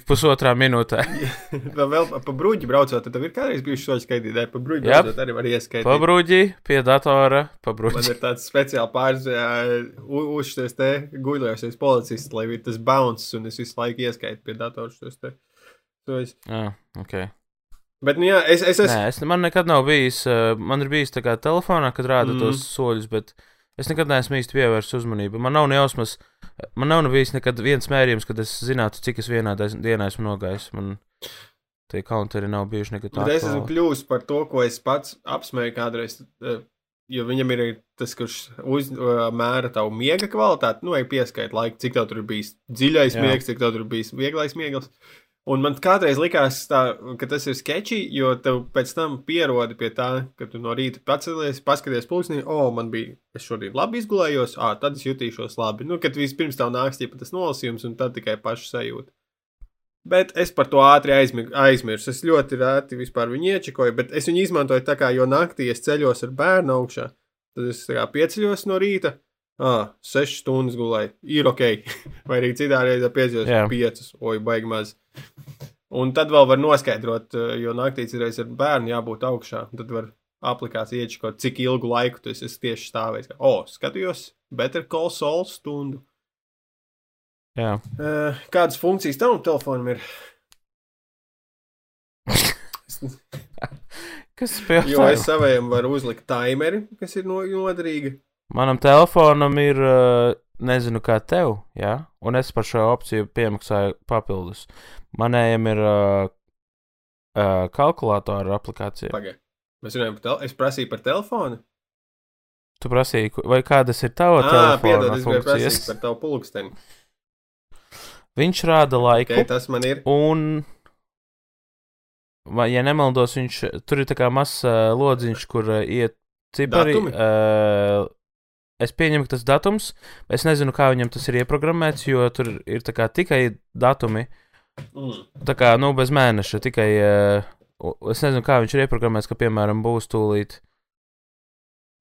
pusotrā minūtē. vēl, pa bruģi braucot, tad ir kādreiz bijuši soļi skaitītāji, pa Jep. braucot arī var ieskaitīt. Pabruģi pie datora, Man pabruģi. ir tāds speciāli pāris uzšķies te guļojusies policists, lai ir tas bounce, un es visu laiku ieskaitu pie datora šos te. soļus. Jā, ok. Bet, nu jā, es, es esmu. Nē, es, man nekad nav bijis, uh, man ir bijis tā kā telefonā, kad rāda Mm. tos soļus, bet es nekad neesmu īsti pievērsis uzmanību. Man nav ne jausmas, man nav bijis nekad viens mērījums, kad es zinātu, cik es vienā dienā esmu nogājis. Man tie counteri nav bijuši nekad Bet es esmu tādi. kļuvis par to, ko es pats apsmēju kādreiz. eh, Jo viņam ir tas, kurš uz, eh, mēra tavu miega kvalitāti, nu, ej pieskait laiku, cik tev tur bijis dziļais Jā. miegs, cik tev tur bijis vieglais miegls. Un man kādreiz likās, tā, ka tas ir sketčī, jo tev pēc tam pierodi pie tā, ka tu no rīta pacelies, paskaties pulksnī, o, oh, man bija, es šodien labi izgulējos, ah, tad es jutīšos labi. Nu, kad vispirms tev nāks ķipa tas nolasījums, un tad tikai pašu sajūta. Bet es par to ātri aizmi- aizmirsu. Es ļoti rēti vispār viņu iečakoju, bet es viņu izmantoju tā kā, jo naktī es ceļos ar bērnu augšā. Tad es kā pieceļos no rīta. Ah, sešas stundas gulēju. Ir ok. Vai arī citā reizē pieceļos Jā. piecas. Oi, baigi maz. Un tad vēl var noskaidrot, eh, jo naktī citreiz ar bērnu jābūt augšā. Tad var aplikācija iečakot, cik ilgu laiku tu esi tieši stāvējis. O, oh, skatījos, Better Call Saul stundu. Jā, Uh, kādas funkcijas tam telefonam ir? kas spēlē? Jo es saviem varu uzlikt timeri, kas ir no, noderīgi. Manam telefonam ir, uh, nezinu, kā tev, jā, un es par šo opciju piemaksāju papildus. Manējam ir uh, uh, kalkulātora aplikācija. Pagaidiet, mēs runājam par telefonu. Es prasīju par telefonu. Tu prasīji, vai kādas ir tava Ah, telefona piedod, funkcijas? prasīt par tavu pulksteni. Viņš rāda laiku, Okay, tas man ir. un, vai, ja nemaldos, viņš tur ir tā kā mazs uh, lodziņš, kur uh, iet cipari. Datumi? Uh, es pieņemu, ka tas datums, es nezinu, kā viņam tas ir ieprogrammēts, jo tur ir tikai datumi. Mm. Tā kā, nu, bez mēneša tikai. Uh, es nezinu, kā viņš ir ieprogrammēts, ka, piemēram, būs tūlīt.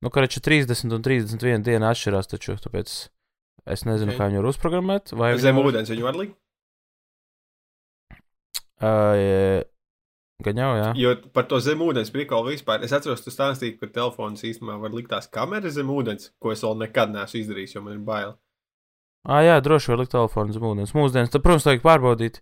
Nu, ka reči 30 un 31 diena atšķirās, taču tāpēc es nezinu, Ok. okay. kā viņu var uzprogrammēt. Vai Zem var- ūdens viņu var likt. Uh, gan jau, jā. Jo par to zem ūdens prikolu vispār. Es atceros, tu stāstīji, ka telefons īstenībā var likt tās kameras zem ūdens, ko es vēl nekad neesmu izdarījis, jo man ir bail. Ah, jā, droši var likt telefonu zem ūdens. Mūsdienas, tad, protams, vajag pārbaudīt.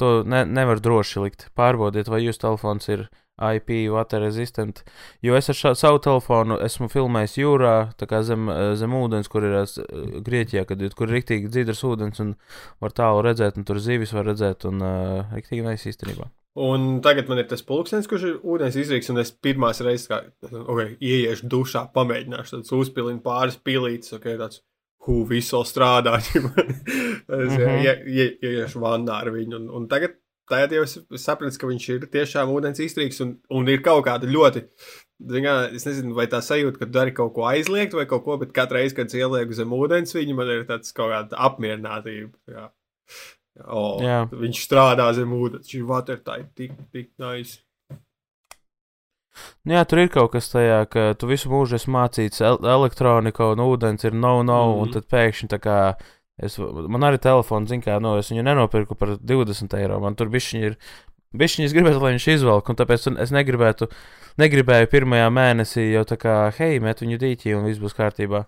To ne, nevar droši likt. Pārbaudiet, vai jūsu telefons ir IP, water resistant. Jo es ar šā, savu telefonu esmu filmējis jūrā, tā kā zem, zem ūdens, kur ir eh, Grieķijā, kad kur ir rīktīgi dzīves ūdens un var tālu redzēt, un tur zivis var redzēt, un uh, rīktīgi nais īstenībā. Un tagad man ir tas pulkstenis, kurš ir ūdens izrīks, un es pirmās reizes, kā okay, ieiešu dušā, pamēģināšu tādu uzpilinu pāris pilītes, ok, tāds, viss vēl strādā. es mm. -hmm. ie, ie, ieiešu vannā ar viņu, un, un tagad, tagad jau es sapratu, ka viņš ir tiešām ūdens izrīks, un, un ir kaut kāda ļoti, zinā, es nezinu, vai tā sajūta, ka dari kaut ko aizliegt vai kaut ko, bet katru reizi, kad es ielieku zem ūdens, viņa man ir tāds kaut kāda apmierinātība. Jā. Oh, Jā. viņš strādā zem ūdens, šī watertype tik, tik nice. Nu, jā, tur ir kaut kas tajā, ka tu visu mūžu esi mācīts el elektronika un ūdens ir no, no, mm -hmm. un Mhm. tad pēkšņi tā kā. Es, man arī telefons, zina, kā, nu, es viņu nenopirku par 20 eiro. Man tur bišķiņi ir. Bišķiņi es gribētu, lai viņš izvelk, un tāpēc es negribētu, negribēju pirmajā mēnesī jau tā kā, hei, met viņu dīķī un viss būs kārtībā.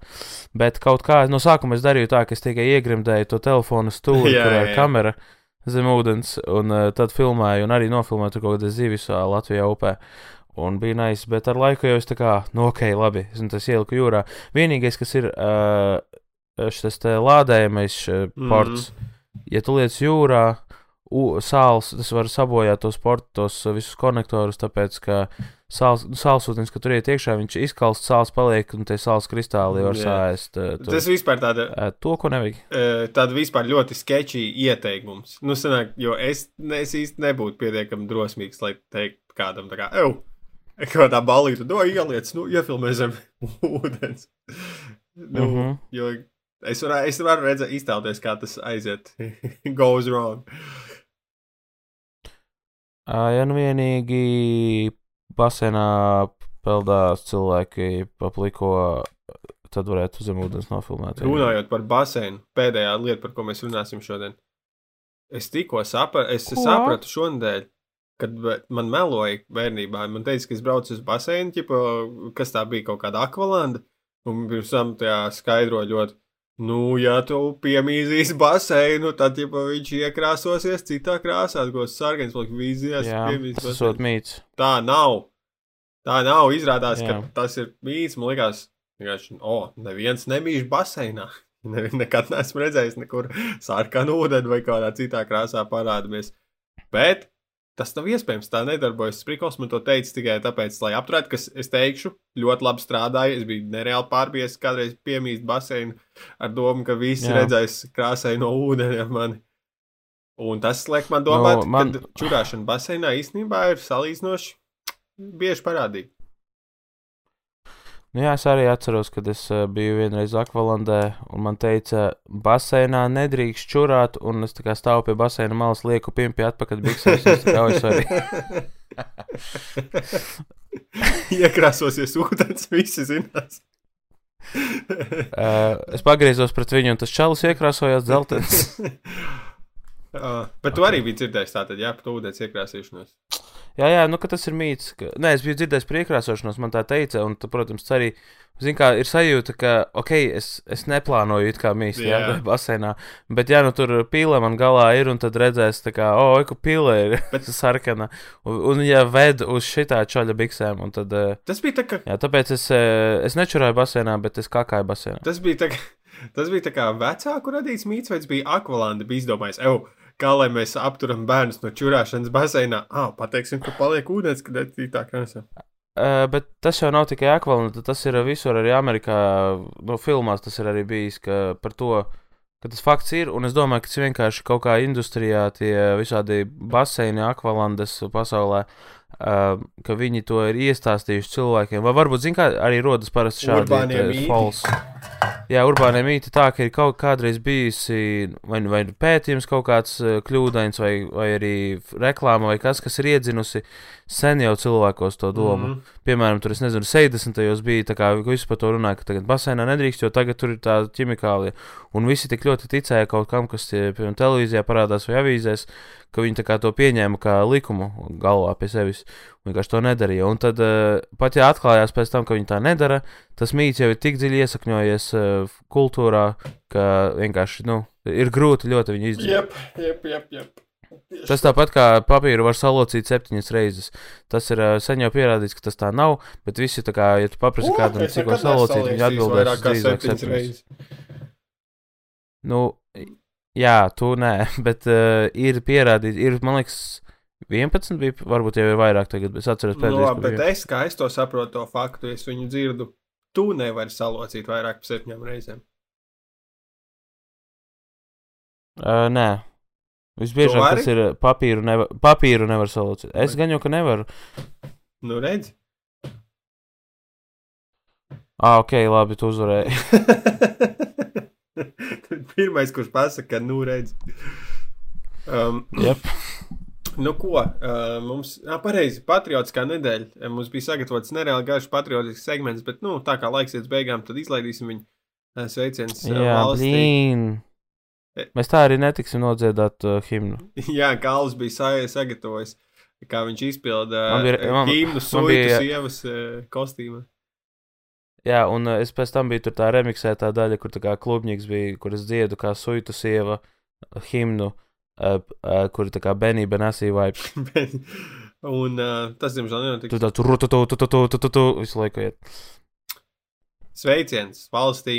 Bet kaut kā, no sākuma es darīju tā, ka es tikai iegrimdēju to telefonu stūri, Jā, kur jā, ir kamera zem ūdens, un uh, tad filmēju, un arī nofilmēju kaut kādas zivis Latvijā upē. Un bija nice, bet ar laiku jau es tā kā, nu, ok, labi, es tas ieliku jūrā. Vienīgais, kas ir uh, šis lādējamais Mhm. ports, ja tu liec jūrā, u, sāls, tas var sabojāt tos portus, tos uh, visus konektorus, tāpēc, ka sāls, nu, sālsūtnis, kad tur iet iekšā, viņš izkalst, sāls paliek, un tie sāls kristāli var. Uh, to, Tas vispār tāda, to, ko nevajag. tāda vispār ļoti sketčī ieteikums. Nu, sanāk, jo es, es īsti nebūtu pietiekami drosmīgs, lai teiktu kādam tā kā, ew, kā tā balīta, no ieliec, nu, iefilmē zem ūdens. Nu, mm Mhm. -hmm. Jo es varu, es varu redzēt, iztēloties, kā tas aiziet, goes wrong. Uh, ja nu vienīgi basēnā peldās cilvēki papliko, tad varētu zem ūdens nofilmēt. Runājot par basēnu, pēdējā lieta, par ko mēs runāsim šodien. Es tikko sapra es sapratu šonadēļ, kad man meloja bērnībā. Man teica, ka es braucu uz basēnu, ķipa, kas tā bija kaut kāda akvalanda. Un pirms tam tajā skaidroja ļoti. Nu, ja tu piemīzīsi basēnu, tad ķipa, viņš iekrāsosies citā krāsā, ko sargans paliks vīzijās. Tas baseinu. ir mīts. Tā nav. Tā nav. Izrādās, Jā. ka tas ir mīts. Man liekas, vienkārši, o, oh, neviens nebija baseinā. Ne, nekad neesmu redzējis, nekur sarkanu ūdeni vai kādā citā krāsā parādāmies. Bet tas nav iespējams. Tā nedarbojas. Sprikls man to teica tikai tāpēc, lai apturētu, kas, es teikšu, ļoti labi strādāja. Es biju nereāli pārbies, kādreiz piemīst baseinu ar domu, ka visi Jā. redzēs krāsai no ūdeni ar mani. Un tas liek man domāt, Nu, man- ka čurāšana baseinā īstenībā ir salīdzinoši bieži parādīga. Nu, jā, es arī atceros, kad es uh, biju vienreiz Akvalandē, un man teica, baseinā nedrīkst čurāt, un es kā stāvu pie baseina malas, lieku pimpi atpakaļ biksēs, es kā, "Oi, sorry." Iekrāsosies ūdens, visi zinās. Uh, es pagriezos pret viņu, un tas čalis iekrāsojās dzeltens. uh, bet tu arī biji dzirdējis tātad, jā, par ūdens iekrāsīšanos. Jā, jā, nu, tas ir mīts. Ka... Nē, es biju dzirdējis priekrāsošanos, man tā teica, un, tu, protams, arī, zin kā, ir sajūta, ka, ok, es, es neplānoju it kā mīst, jā, Jā. basēnā, bet, ja nu tur pīlē man galā ir, un tad redzēs, kā, o, oh, ka pīlē ir Bet- sarkana, un, un ja ved uz šitā čaļa biksēm, un tad, eh, Tas bija tā, ka jā, tāpēc es, eh, es nečurāju basēnā, bet es kakāju basēnā. tas bija tā, ka, tas bija tā kā vecāku radīts mīts, vai tas bija akvalanda, bija izdomājis, evo, kā lai mēs apturam bērnus no čurāšanas baseinā. Ah, pateiksim, ka paliek ūdens, kad ir citā krāsā. Uh, bet tas jau nav tikai akvalants, tas ir visur arī Amerikā. No filmās tas ir arī bijis ka par to, ka tas fakts ir. Un es domāju, ka tas vienkārši kaut kā industrijā tie visādi baseini, akvalandes pasaulē, uh, ka viņi to ir iestāstījuši cilvēkiem. Vai varbūt, zin kā, arī rodas parasti šādi false. Jā, urbāniem mīti tā, ka ir kaut kādreiz bijusi vai, nu- vai nu pētījums kaut kāds eh, kļūdains, vai, vai arī reklāma, vai kas, kas ir iedzinusi sen jau cilvēkos to domu. Mm. -hmm. Piemēram, tur nezinu, 60. bija tā kā visi par to runāja, ka tagad basēnā nedrīkst, jo tagad tur ir tā ķimikālija. Un visi tik ļoti ticēja kaut kam, kas tie, piemēram, televīzijā parādās vai avīzēs, ka viņi to pieņēma kā likumu galvā pie sevis. Vienkārši to nedarīja. Un tad uh, pat ja atklājās pēc tam, ka viņi tā nedara, tas mīts jau ir tik dziļi iesakņojies uh, kultūrā, ka vienkārši nu, ir grūti ļoti viņu izdarīt. Jep, jep, jep. jep. Tas tāpat kā papīru var salocīt septiņas reizes. Tas ir uh, sen jau pierādīts, ka tas tā nav. Bet visi, tā kā, ja tu paprasti kādam, cik var salocīt, viņi atbildēs vairāk kā septiņas. reizes. Nu, jā, tu nē, bet uh, ir pierādīts, ir, man liekas, 11 bija, varbūt jau ir vairāk tagad, bet es atceros Nu, labi, ka bet bija. es, kā es to saprotu, to faktu, es viņu dzirdu. Tu nevari salocīt vairāk par septiņām reizēm. Uh, nē. Visbiežāk tas ir papīru, nevar, papīru nevar salocīt. Es gan jau, ka nevaru. Nu, redzi. Ah, ok, labi, tu uzvarēji. Pirmais, kurš pasakā, ka nu redz. Um, Jep. Nu, ko? Uh, mums, pareizi, patriotiskā nedēļa. Mums bija sagatavots nereāli garš patriotisks segments, bet, nu, tā kā laiks iet beigām, tad izlaidīsim viņu uh, sveicienus uh, Jā, valstī. blīn. E- Mēs tā arī netiksim nodziedāt uh, himnu. Jā, Kāls bija sa sagatavojis, kā viņš bija- uh, himnu bija- sievas uh, kostīmā. Jā, un uh, es pēc tam biju tur tā remiksētā daļa, kur tā kā klubņiks bija, kur es dziedu kā suitu sieva himnu, uh, uh, kur tā kā Benī Benasī vibes. Un uh, tas, diemžēl, nenotika. Tur tā tur tu tu tu tu tu tu tu tu visu laiku iet. Sveiciens valstī!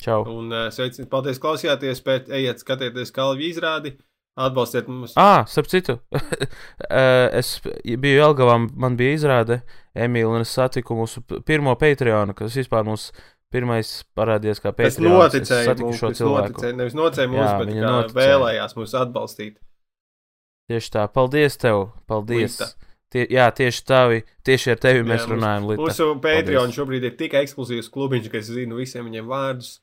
Čau. Un uh, sveiciens, paldies, klausījāties, pēc ejiet, skatieties kalvi izrādi, atbalstiet mums. Ah, starp citu, es biju Jelgavā, man bija izrāde Emīļa, un es satiku mūsu pirmo Patreonu, kas vispār mums pirmais parādījās kā Tas Patreons. Es noticēja mums, šo cilvēku. noticēja, nevis nocēja mums, Jā, bet viņa noticēja. vēlējās mūs atbalstīt. Tieši tā, paldies tev, paldies. Līta. Tie, jā, tieši tavi, tieši ar tevi mēs Jā, runājam. Lita. Mūsu Patreon šobrīd ir tik ekskluzīvs klubiņš, ka es zinu visiem viņiem vārdus.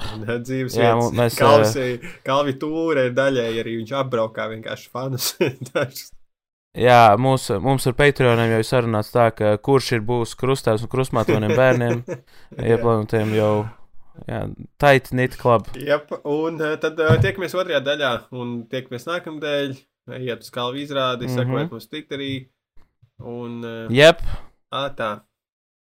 Un, uh, Dzīves Jā, vietas. mēs, Kalvisi, Kalvi Tūre ir daļēji arī viņš apbraukā vienkārši fanus. Jā, mūs, mums ar Patreoniem jau ir sarunāts tā, ka kurš ir būs krustāvs un krustmātoniem bērniem, ieplānotiem jau jā, tight knit club. Jep, un uh, tad uh, tiekamies otrajā daļā, un tiekamies nākamnedēļ. Iet uz kalvu izrādi, mm. -hmm. sekojiet mums Twitterī. Un uh, Jep, ā, tā.